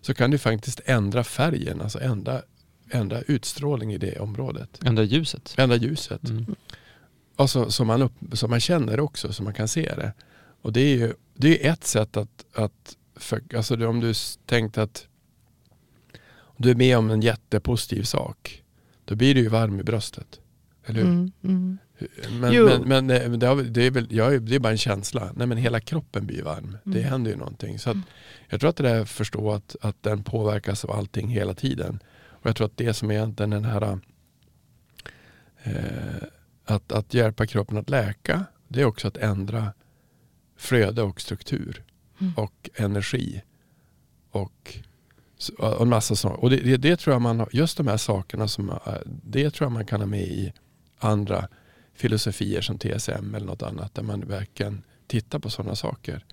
Så kan du faktiskt ändra färgen, alltså ändra, ändra utstrålning i det området. Ändra ljuset. Ändra ljuset. Mm. Alltså, så, man upp, så man känner det också, så man kan se det. Och det är ju det är ett sätt att, att för, alltså det, om du tänkt att du är med om en jättepositiv sak, då blir du ju varm i bröstet. Eller hur? Mm, mm. Men, men, men eh, det, har, det, är väl, jag, det är bara en känsla. Nej, men hela kroppen blir varm. Det Mm. händer ju någonting. Så att, jag tror att det där att förstå att, att den påverkas av allting hela tiden. Och jag tror att det som är den här eh, att, att hjälpa kroppen att läka, det är också att ändra flöde och struktur Mm. och energi. Och, och en massa saker. Och det, det, det tror jag man just de här sakerna som, eh, det tror jag man kan ha med i andra filosofier som TSM eller något annat där man verkligen titta på sådana saker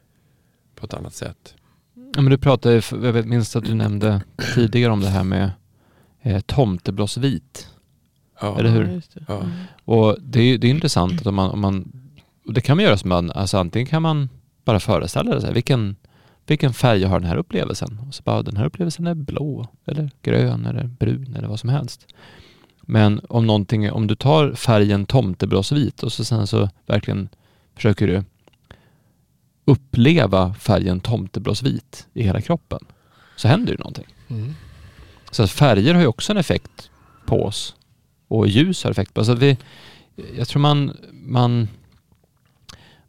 på ett annat sätt. Ja, men du pratade, jag minns att du nämnde tidigare om det här med eh, tomteblåsvit. Ja. Eller hur? Det. Ja. Och det är, det är intressant att om man, om man och det kan man göra som man, alltså antingen kan man bara föreställa sig vilken, vilken färg har den här upplevelsen? Och så bara, den här upplevelsen är blå eller grön eller brun eller vad som helst. Men om någonting, om du tar färgen tomteblåsvit och så sen så verkligen försöker du uppleva färgen tomteblåsvit i hela kroppen så händer ju någonting. Mm. Så att färger har ju också en effekt på oss och ljus har effekt på oss. Så att vi, jag tror man, man,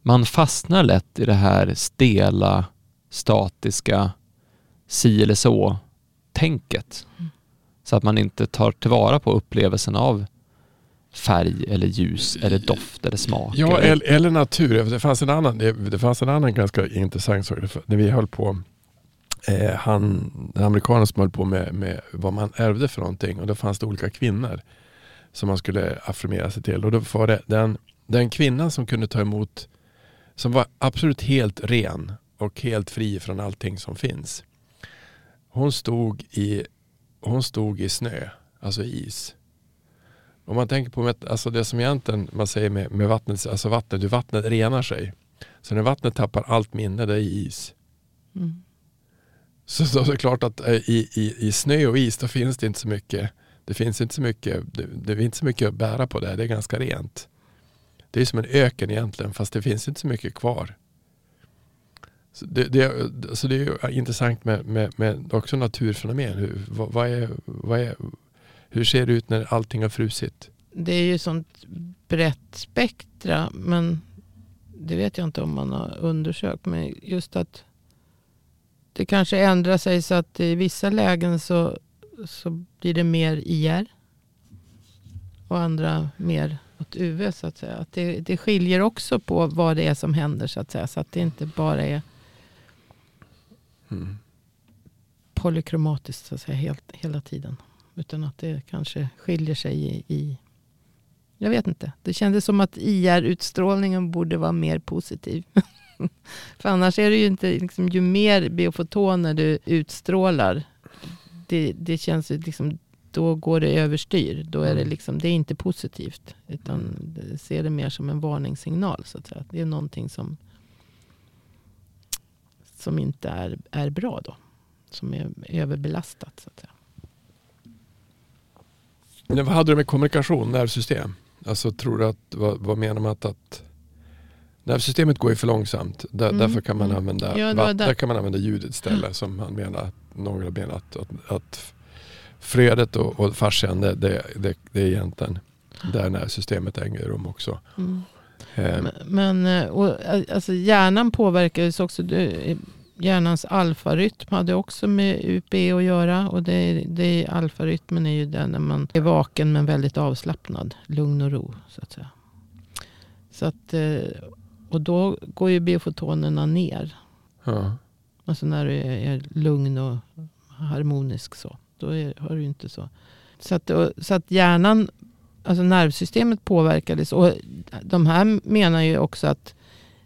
man fastnar lätt i det här stela, statiska, si eller så tänket. Mm. Så att man inte tar tillvara på upplevelsen av färg eller ljus eller doft eller smak. Ja, eller, eller, natur. Det fanns en annan, det, det fanns en annan ganska intressant sak. När vi höll på, eh, han, den amerikanen som höll på med, med vad man ärvde för någonting. Och då fanns det olika kvinnor som man skulle affirmera sig till. Och då var det den, den kvinnan som kunde ta emot, som var absolut helt ren och helt fri från allting som finns. Hon stod i, hon stod i snö, alltså is. Om man tänker på alltså det som egentligen man säger med, med vattnet, alltså vattnet, hur vattnet renar sig. Så när vattnet tappar allt minne, det är is. Mm. Så, så är det klart att eh, i, i, i snö och is då finns det inte så mycket. Det finns inte så mycket, det, det är inte så mycket att bära på där. Det är ganska rent. Det är som en öken egentligen fast det finns inte så mycket kvar. Så det, det, så det är intressant med, med, med också naturfenomen. Hur, vad, vad är, vad är, hur ser det ut när allting har frusit? Det är ju sånt brett spektra. Men det vet jag inte om man har undersökt. Men just att det kanske ändrar sig så att i vissa lägen så, så blir det mer IR. Och andra mer åt UV så att säga. Att det, det skiljer också på vad det är som händer så att säga. Så att det inte bara är Mm. polykromatiskt så att säga helt, hela tiden. Utan att det kanske skiljer sig i, i jag vet inte. Det kändes som att IR-utstrålningen borde vara mer positiv. För annars är det ju inte, liksom, ju mer biofotoner du utstrålar, det, det känns liksom, då går det överstyr. Då är det Mm. liksom, det är inte positivt. Utan ser det mer som en varningssignal. Så att säga. Det är någonting som, som inte är, är bra då. Som är överbelastat. Så att säga. Men vad hade du med kommunikation, nervsystem? Alltså tror du att, vad, vad menar man att, att nervsystemet går ju för långsamt. Där, Mm, Därför kan man mm. använda, Ja, där. där kan man använda ljudet istället som han menar, några menar att, att, att flödet och, och fascian det, det, det, det är egentligen där nervsystemet äger rum också. Mm. Eh, Men, eh, och, eh, alltså hjärnan påverkas också. Hjärnans alfarytm hade också med UP att göra. Och det, det, alfarytmen är ju den när man är vaken men väldigt avslappnad. Lugn och ro så att säga. Så att, eh, och då går ju biofotonerna ner. ja. Alltså när du är, lugn och harmonisk så. Då är, har du inte så. Så att, så att hjärnan, alltså nervsystemet påverkades. Och de här menar ju också att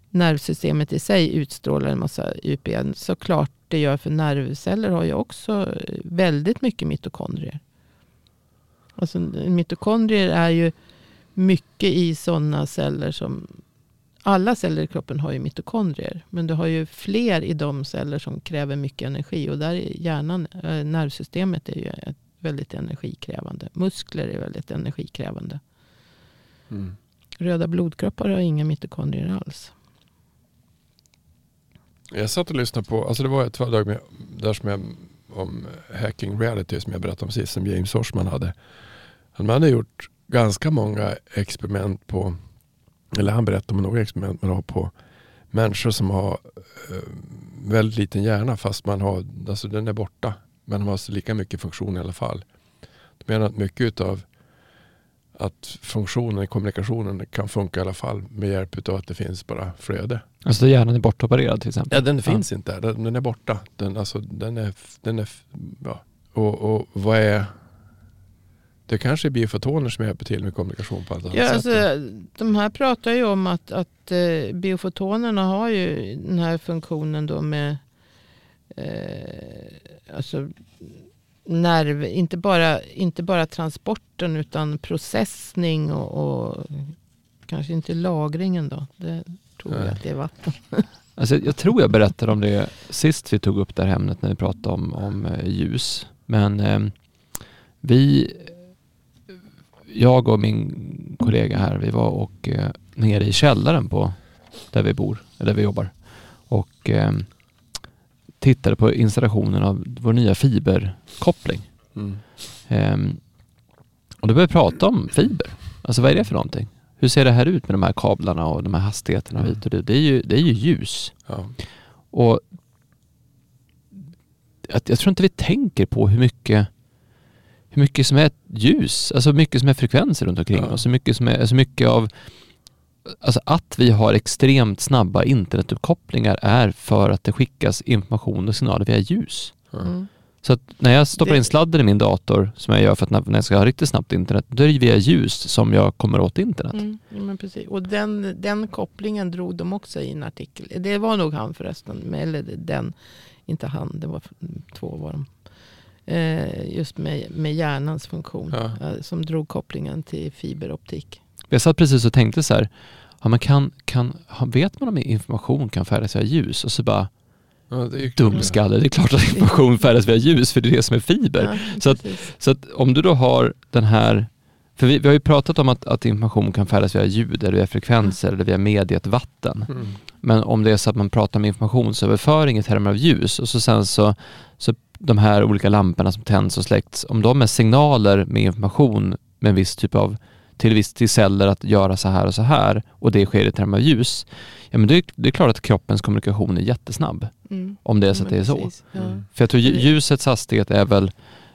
nervsystemet i sig utstrålar en massa UPN. Såklart det gör för nervceller har ju också väldigt mycket mitokondrier. Alltså mitokondrier är ju mycket i sådana celler som alla celler i kroppen har ju mitokondrier. Men du har ju fler i de celler som kräver mycket energi. Och där är hjärnan, eh, nervsystemet är ju ett väldigt energikrävande. Muskler är väldigt energikrävande. Mm. Röda blodkroppar har inga mitokondrier alls. Jag satt och lyssnade på, alltså det var ett föredrag med, där som jag, om hacking reality som jag berättade om sist som James Horsman hade. Han hade gjort ganska många experiment på, eller han berättade om några experiment man har på människor som har eh, väldigt liten hjärna fast man har, alltså den är borta. Men de har lika mycket funktion i alla fall. De menar att mycket av att funktionen kommunikationen kan funka i alla fall med hjälp av att det finns bara flöde. Alltså hjärnan är bortopererad till exempel. Ja, den finns inte där. Den, den är borta. Den, alltså, den är, den är, ja. och, och vad är Det kanske är biofotoner som hjälper till med kommunikation på ett annat Ja, sätt. alltså, de här pratar ju om att, att eh, biofotonerna har ju den här funktionen då med eh, alltså, nerv, inte bara, inte bara transporten utan processning och, och kanske inte lagringen då. Det tror jag Nej. att det är vatten. Alltså, jag tror jag berättade om det sist vi tog upp det här ämnet när vi pratade om, om eh, ljus. Men eh, vi, jag och min kollega här, vi var och eh, nere i källaren på där vi bor, eller där vi jobbar. Och eh, tittade på installationen av vår nya fiberkoppling. Mm. Ehm, och då började vi prata om fiber. Alltså vad är det för någonting? Hur ser det här ut med de här kablarna och de här hastigheterna Mm. hit och dit? Det är ju, det är ju ljus. Ja. Och att jag tror inte vi tänker på hur mycket hur mycket som är ljus, alltså hur mycket som är frekvenser runt omkring Ja. oss, hur mycket som är, alltså mycket av Alltså att vi har extremt snabba internetuppkopplingar är för att det skickas information och signaler via ljus. Mm. Så att när jag stoppar Det- in sladden i min dator, som jag gör för att när jag ska ha riktigt snabbt internet, då är det via ljus som jag kommer åt internet. Mm, ja, men precis. Och den, den kopplingen drog de också i en artikel. Det var nog han förresten. men- Eller den, inte han, det var två var de. Eh, just med, med hjärnans funktion. Ja. eh, som drog kopplingen till fiberoptik. Jag satt precis och tänkte så här, ja, men kan, kan, vet man om information kan färdas via ljus? Och så bara, Ja, det är ju dumskalle, det är klart att information färdas via ljus för det är det som är fiber. Ja, Så att-. Så att om du då har den här, för vi, vi har ju pratat om att, att information kan färdas via ljud eller via frekvenser eller via mediet vatten. Mm. Men om det är så att man pratar om informationsöverföring i termer av ljus och så sen så, så de här olika lamporna som tänds och släcks, om de är signaler med information med en viss typ av till viss till celler att göra så här och så här och det sker i termer av ljus, ja men det är, det är klart att kroppens kommunikation är jättesnabb Mm. om det är så Ja, att det är så. Mm. För jag tror ljusets hastighet är väl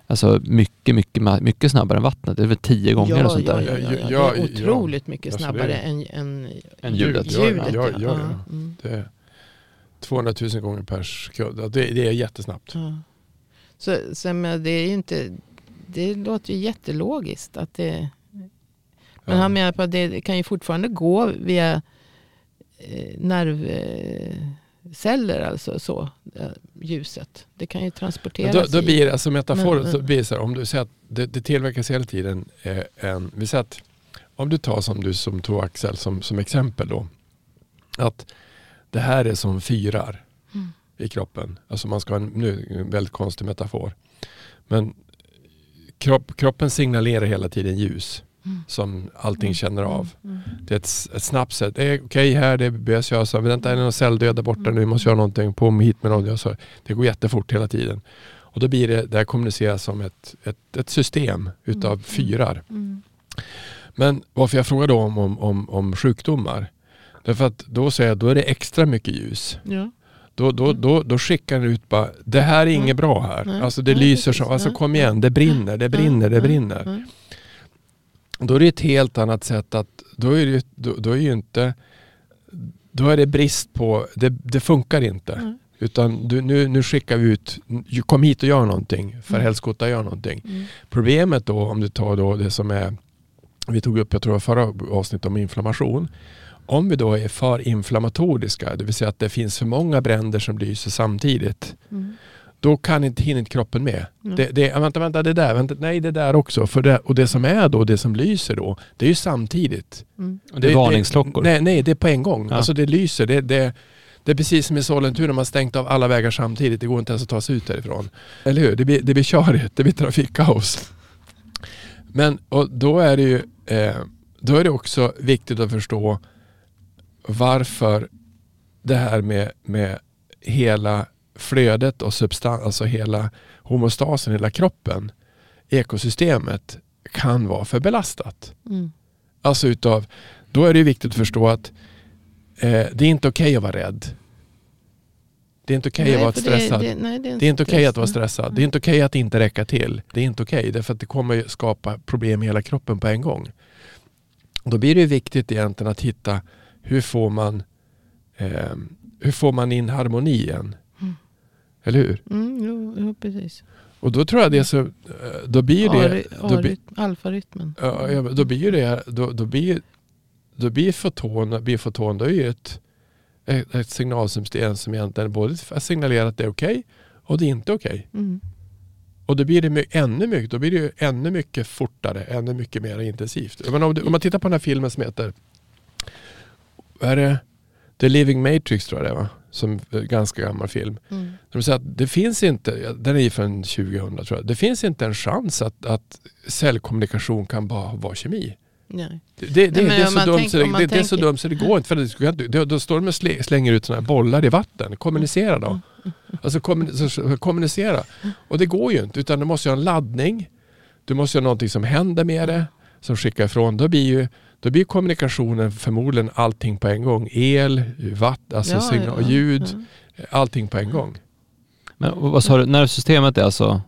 alltså mycket, mycket, mycket snabbare än vattnet. Det är väl tio gånger ja, och sånt ja, där. ja, ja, ja. Ja, Det är otroligt mycket Alltså, snabbare är- än, än, Än ljudet. Ja, ljudet, ja, ja. ja, ja. Mm. Det är 200 000 gånger per sekund. Det, det är jättesnabbt. Så, så men det är inte, det låter ju jättelogiskt att det, men han menar på att det kan ju fortfarande gå via eh, nervceller, alltså så, eh, ljuset. Det kan ju Men transporteras Då, då blir det, alltså metafor, Men- så blir det så här, om du säger att det, det tillverkas hela tiden eh, en, vi säger att om du tar som du som tog Axel som, som exempel då, att det här är som fyrar Mm. I kroppen. Alltså man ska ha en, nu en väldigt konstig metafor. Men kropp, kroppen signalerar hela tiden ljus Mm. som allting känner av. Mm. Det är ett, ett snabbt sätt. Det är okej här, det behövs göra så. Vänta, är det någon celldöd där borta nu? Vi måste göra någonting. På hit med någon. Så det går jättefort hela tiden. Och då blir det, det här kommuniceras som ett, ett, ett system utav Mm. fyrar. Mm. Men varför jag frågar då om, om, om, om sjukdomar. Därför att då säger jag, då är det extra mycket ljus. Ja. Då, då, då, då skickar den ut bara, det här är inget Mm. bra här. Alltså det lyser så, alltså kom igen, det brinner, det brinner, det brinner. Då är det ett helt annat sätt att, då är det, då, då är ju inte, då är det brist på, det, det funkar inte. Mm. Utan du, nu, nu skickar vi ut, kom hit och gör någonting, för Mm. helskotta gör någonting. Mm. Problemet då om du tar då det som är, vi tog upp, jag tror förra avsnittet om inflammation. Om vi då är för inflammatoriska, det vill säga att det finns för många bränder som lyser samtidigt, Mm. då kan inte, hinner inte kroppen med. Mm. Det, det, vänta, vänta, det där, vänta, nej det där också. För det, och det som är då, det som lyser då, det är ju samtidigt. Mm. Det är varningsklockor. Nej, nej, det är på en gång. Ja. Alltså det lyser. Det, det, det är precis som i Sollentuna, man har stängt av alla vägar samtidigt. Det går inte ens att ta sig ut därifrån. Eller hur? Det blir, det blir körigt, det blir trafikkaos. Men och då är det ju eh, då är det också viktigt att förstå varför det här med, med hela flödet och substans, alltså hela homostasen, hela kroppen, ekosystemet kan vara för belastat. Mm. Alltså utav, då är det viktigt att förstå att eh, det är inte okej att vara rädd. Det är inte okej Nej, att vara för stressad. Det, det, nej, det är, Det är inte okej att vara stress. stressad. Det är inte okej att inte räcka till. Det är inte okej därför att det kommer skapa problem i hela kroppen på en gång. Då blir det viktigt egentligen att hitta hur får man, eh, hur får man in harmonin? Mm. Eller hur? Mm, jo, jo, precis. Och då tror jag det så, eh, då blir det, Alfarytmen. ja, då blir det, då, då blir, då blir foton, blir foton, då är ju ett, ett, signalsystem som egentligen både signalerar att det är okej och det är inte okej. Mm. Och då blir det my- ännu mycket, då blir det ju ännu mycket fortare, ännu mycket mer intensivt. Menar, om, om man tittar på den här filmen som heter, vad är det? The Living Matrix tror jag det är va? Som är en ganska gammal film. Mm. De säger att det finns inte, den är från 2000 tror jag, det finns inte en chans att, att cellkommunikation kan bara vara kemi. Nej. Det, det, det, men det, är så dumt så det, så dumt så det går inte. För det, det, då står de och slä- slänger ut sådana här bollar i vatten. Kommunicera då. Alltså kommun, så, så, kommunicera. Och det går ju inte utan du måste ha en laddning. Du måste ha någonting som händer med det. Som skickar ifrån. Då blir ju då blir kommunikationen förmodligen allting på en gång. El, vatten, alltså Ja, signal, ja, ljud. ja. Allting på en gång. Men vad sa du, nervsystemet är alltså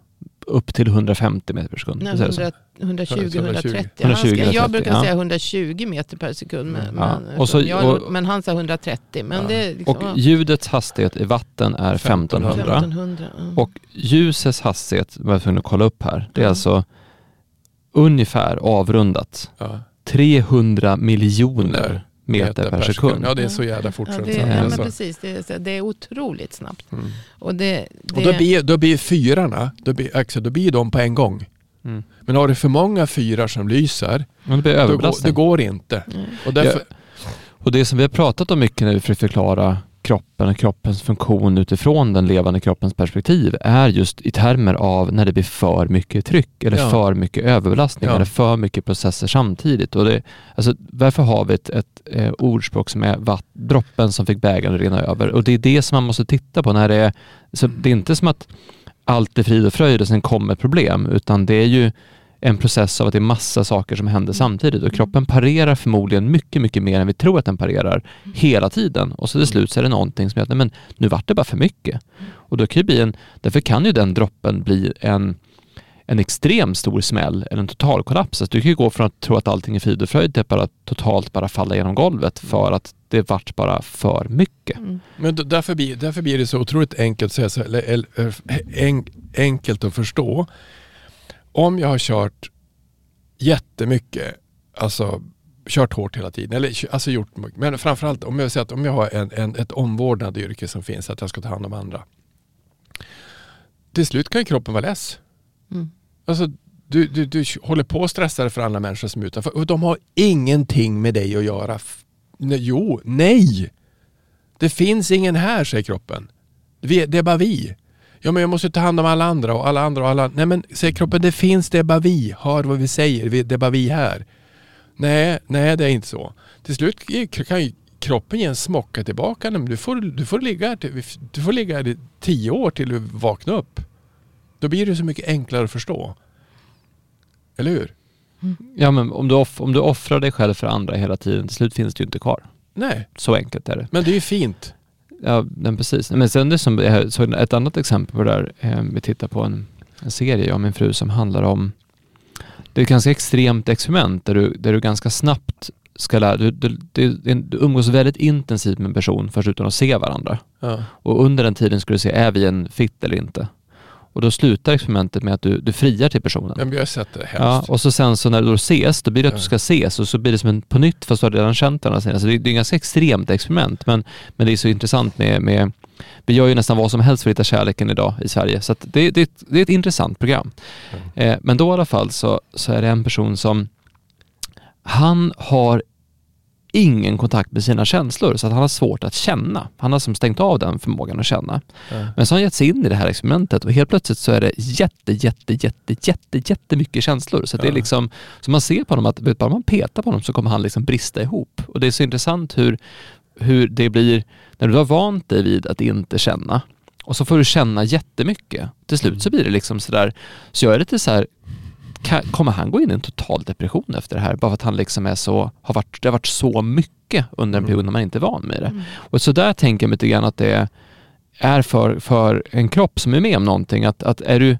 upp till 150 meter per sekund? Nej, Visst är det så? 100, 120, 120. 130. 120, han ska, jag 130, brukar ja. säga 120 meter per sekund. Men. Ja, men, och så- jag, och- men han sa 130. Men Ja. det liksom, Och ljudets hastighet i vatten är 1500. 1500. ja. Och ljusets hastighet, vad jag tvungen att kolla upp här, det är alltså ungefär avrundat Ja. 300 miljoner meter per sekund. Ja det är så jävla fort. Ja, det, att- ja, men alltså. precis. Det är, det är otroligt snabbt. Mm. Och, det, det, Och då blir, då blir fyrarna, då blir, Axel, då blir de på en gång. Mm. Men har du för många fyrar som lyser, Men det blir då går, överbelastning. det går inte. Nej. Och därför, Och det som vi har pratat om mycket när vi försöker förklara kroppen och kroppens funktion utifrån den levande kroppens perspektiv är just i termer av när det blir för mycket tryck eller Ja. för mycket överbelastning Ja. eller för mycket processer samtidigt. Och det, alltså, varför har vi ett, ett eh, ordspråk som är vatt, droppen som fick bägaren att rinna över? Och det är det som man måste titta på när det är, så det är inte som att allt är frid och fröjd och sen kommer problem, utan det är ju en process av att det är massa saker som händer samtidigt och kroppen parerar förmodligen mycket, mycket mer än vi tror att den parerar hela tiden och så till slut så är det någonting som heter, men nu vart det bara för mycket. Och då kan det bli en, därför kan ju den droppen bli en, en extrem stor smäll eller en total kollaps. Alltså du kan ju gå från att tro att allting är frid och fröjd till att bara totalt bara falla genom golvet för att det vart bara för mycket. Mm. men därför, blir, därför blir det så otroligt enkelt, att säga så, eller, eller, en, enkelt att förstå. Om jag har kört jättemycket, alltså kört hårt hela tiden, eller alltså gjort mycket. Men framförallt om jag säger att om jag har en, en, ett omvårdnande yrke som finns, att jag ska ta hand om andra. Till slut kan ju kroppen vara less. Mm. Alltså, du, du, du håller på att stressa dig för andra människor som är utanför. Och de har ingenting med dig att göra. Nej, jo, nej! Det finns ingen här, säger kroppen. Det är bara vi. Ja, men jag måste ta hand om alla andra och alla andra och alla Nej, men säger kroppen, det finns, det är bara vi. Hör vad vi säger, det är bara vi här. Nej, nej, det är inte så. Till slut kan ju kroppen ge en smocka tillbaka. Men du, får, du, får ligga här till, du får ligga här i tio år till du vaknar upp. Då blir det så mycket enklare att förstå. Eller hur? Ja men om du, off, om du offrar dig själv för andra hela tiden, till slut finns det ju inte kvar. Nej, Så enkelt är det. men det är ju fint. Ja, men precis. Men sen det som, jag såg ett annat exempel på det där, eh, vi tittar på en, en serie, jag och min fru, som handlar om, det är ett ganska extremt experiment där du, där du ganska snabbt ska lära, du, du, du, du umgås väldigt intensivt med en person först utan att se varandra. Ja. Och under den tiden ska du se, är vi en fit eller inte? Och då slutar experimentet med att du, du friar till personen. Men jag har sett det Ja, hemskt. och så sen så när du ses, då blir det att Ja. du ska ses och så blir det som en på nytt fast du har redan känt varandra sen. Så det, det är ett ganska extremt experiment men, men det är så intressant med, med vi gör ju nästan vad som helst för att hitta kärleken idag i Sverige så det, det, det är ett intressant program. Eh, men då i alla fall så, så är det en person som han har ingen kontakt med sina känslor så att han har svårt att känna. Han har som stängt av den förmågan att känna. Ja. Men så har han gett sig in i det här experimentet och helt plötsligt så är det jätte, jätte, jätte, jätte, jättemycket känslor. Så det är liksom, så man ser på honom att bara man petar på honom så kommer han liksom brista ihop. Och det är så intressant hur, hur det blir, när du har vant dig vid att inte känna och så får du känna jättemycket. Till slut så blir det liksom sådär, så jag är lite så här kan, kommer han gå in i en total depression efter det här? Bara för att han liksom är så, har varit, det har varit så mycket under en Mm. period när man inte är van med det. Mm. Och så där tänker jag lite grann att det är för, för en kropp som är med om någonting. Att, att är, du,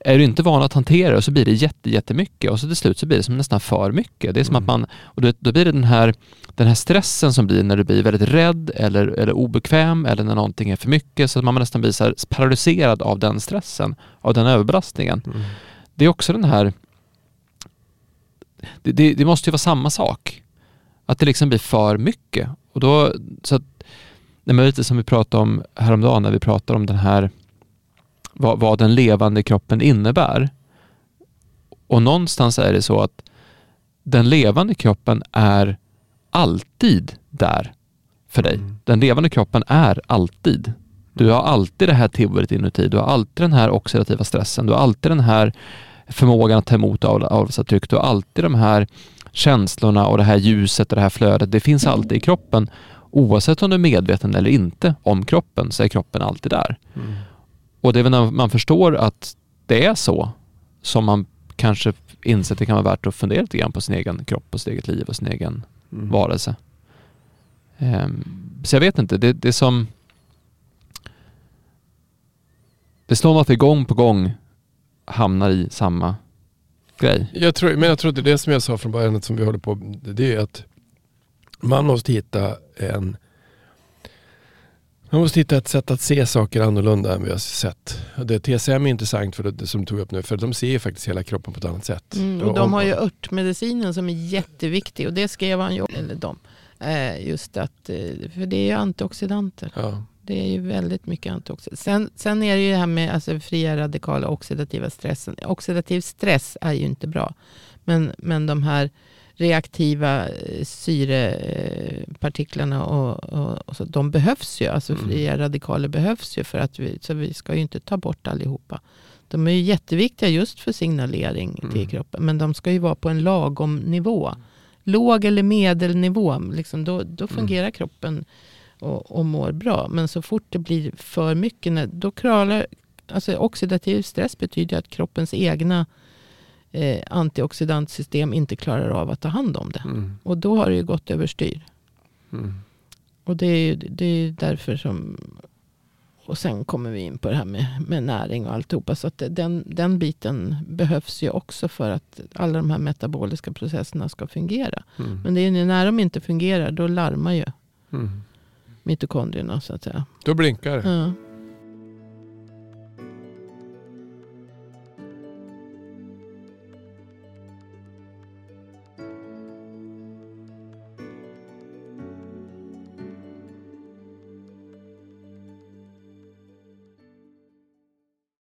är du inte van att hantera det så blir det jätte, jättemycket och så till slut så blir det som nästan för mycket. Det är som Mm. att man, och då, då blir det den här, den här stressen som blir när du blir väldigt rädd eller, eller obekväm eller när någonting är för mycket så att man nästan blir så paralyserad av den stressen, av den överbelastningen. Mm. Det är också den här, det, det, det måste ju vara samma sak. Att det liksom blir för mycket. Och då, så att, det är lite som vi pratade om häromdagen när vi pratade om den här vad, vad den levande kroppen innebär. Och någonstans är det så att den levande kroppen är alltid där för dig. Mm. Den levande kroppen är alltid. Du har alltid det här tivorit inuti. Du har alltid den här oxidativa stressen. Du har alltid den här förmågan att ta emot av- avloppstryck. Du har alltid de här känslorna och det här ljuset och det här flödet. Det finns alltid i kroppen. Oavsett om du är medveten eller inte om kroppen så är kroppen alltid där. Mm. Och det är väl när man förstår att det är så som man kanske inser att det kan vara värt att fundera lite grann på sin egen kropp och sitt eget liv och sin egen Mm. varelse. Ehm, så jag vet inte, det, det är som... Det slår mig att vi gång på gång hamnar i samma grej. Jag tror, men jag tror att det är det som jag sa från början som vi håller på det är att man måste hitta en man måste hitta ett sätt att se saker annorlunda än vi har sett. Och det, TCM är intressant för det, det som du tog upp nu, för de ser ju faktiskt hela kroppen på ett annat sätt. Mm, och de har ju örtmedicinen som är jätteviktig och det skrev han ju om, eller de. Just att, eh, för det är ju antioxidanter. Ja. Det är ju väldigt mycket antioxidanter. Sen, sen är det ju det här med alltså, fria radikala oxidativa stressen. Oxidativ stress är ju inte bra. Men, men de här reaktiva eh, syrepartiklarna och, och, och så, de behövs ju. Alltså Mm. fria radikaler behövs ju för att vi, så vi ska ju inte ta bort allihopa. De är ju jätteviktiga just för signalering till Mm. kroppen. Men de ska ju vara på en lagom nivå. Låg eller medelnivå. Liksom, då, då fungerar kroppen och, och mår bra. Men så fort det blir för mycket, då kralar, alltså oxidativ stress betyder att kroppens egna eh, antioxidantsystem inte klarar av att ta hand om det. Mm. Och då har det ju gått överstyr. Mm. Och det är ju det är därför som... Och sen kommer vi in på det här med, med näring och alltihopa. Så att den, den biten behövs ju också för att alla de här metaboliska processerna ska fungera. Mm. Men det är ju när de inte fungerar, då larmar ju Mm. Mitokondrierna så att säga. Då blinkar det. Ja.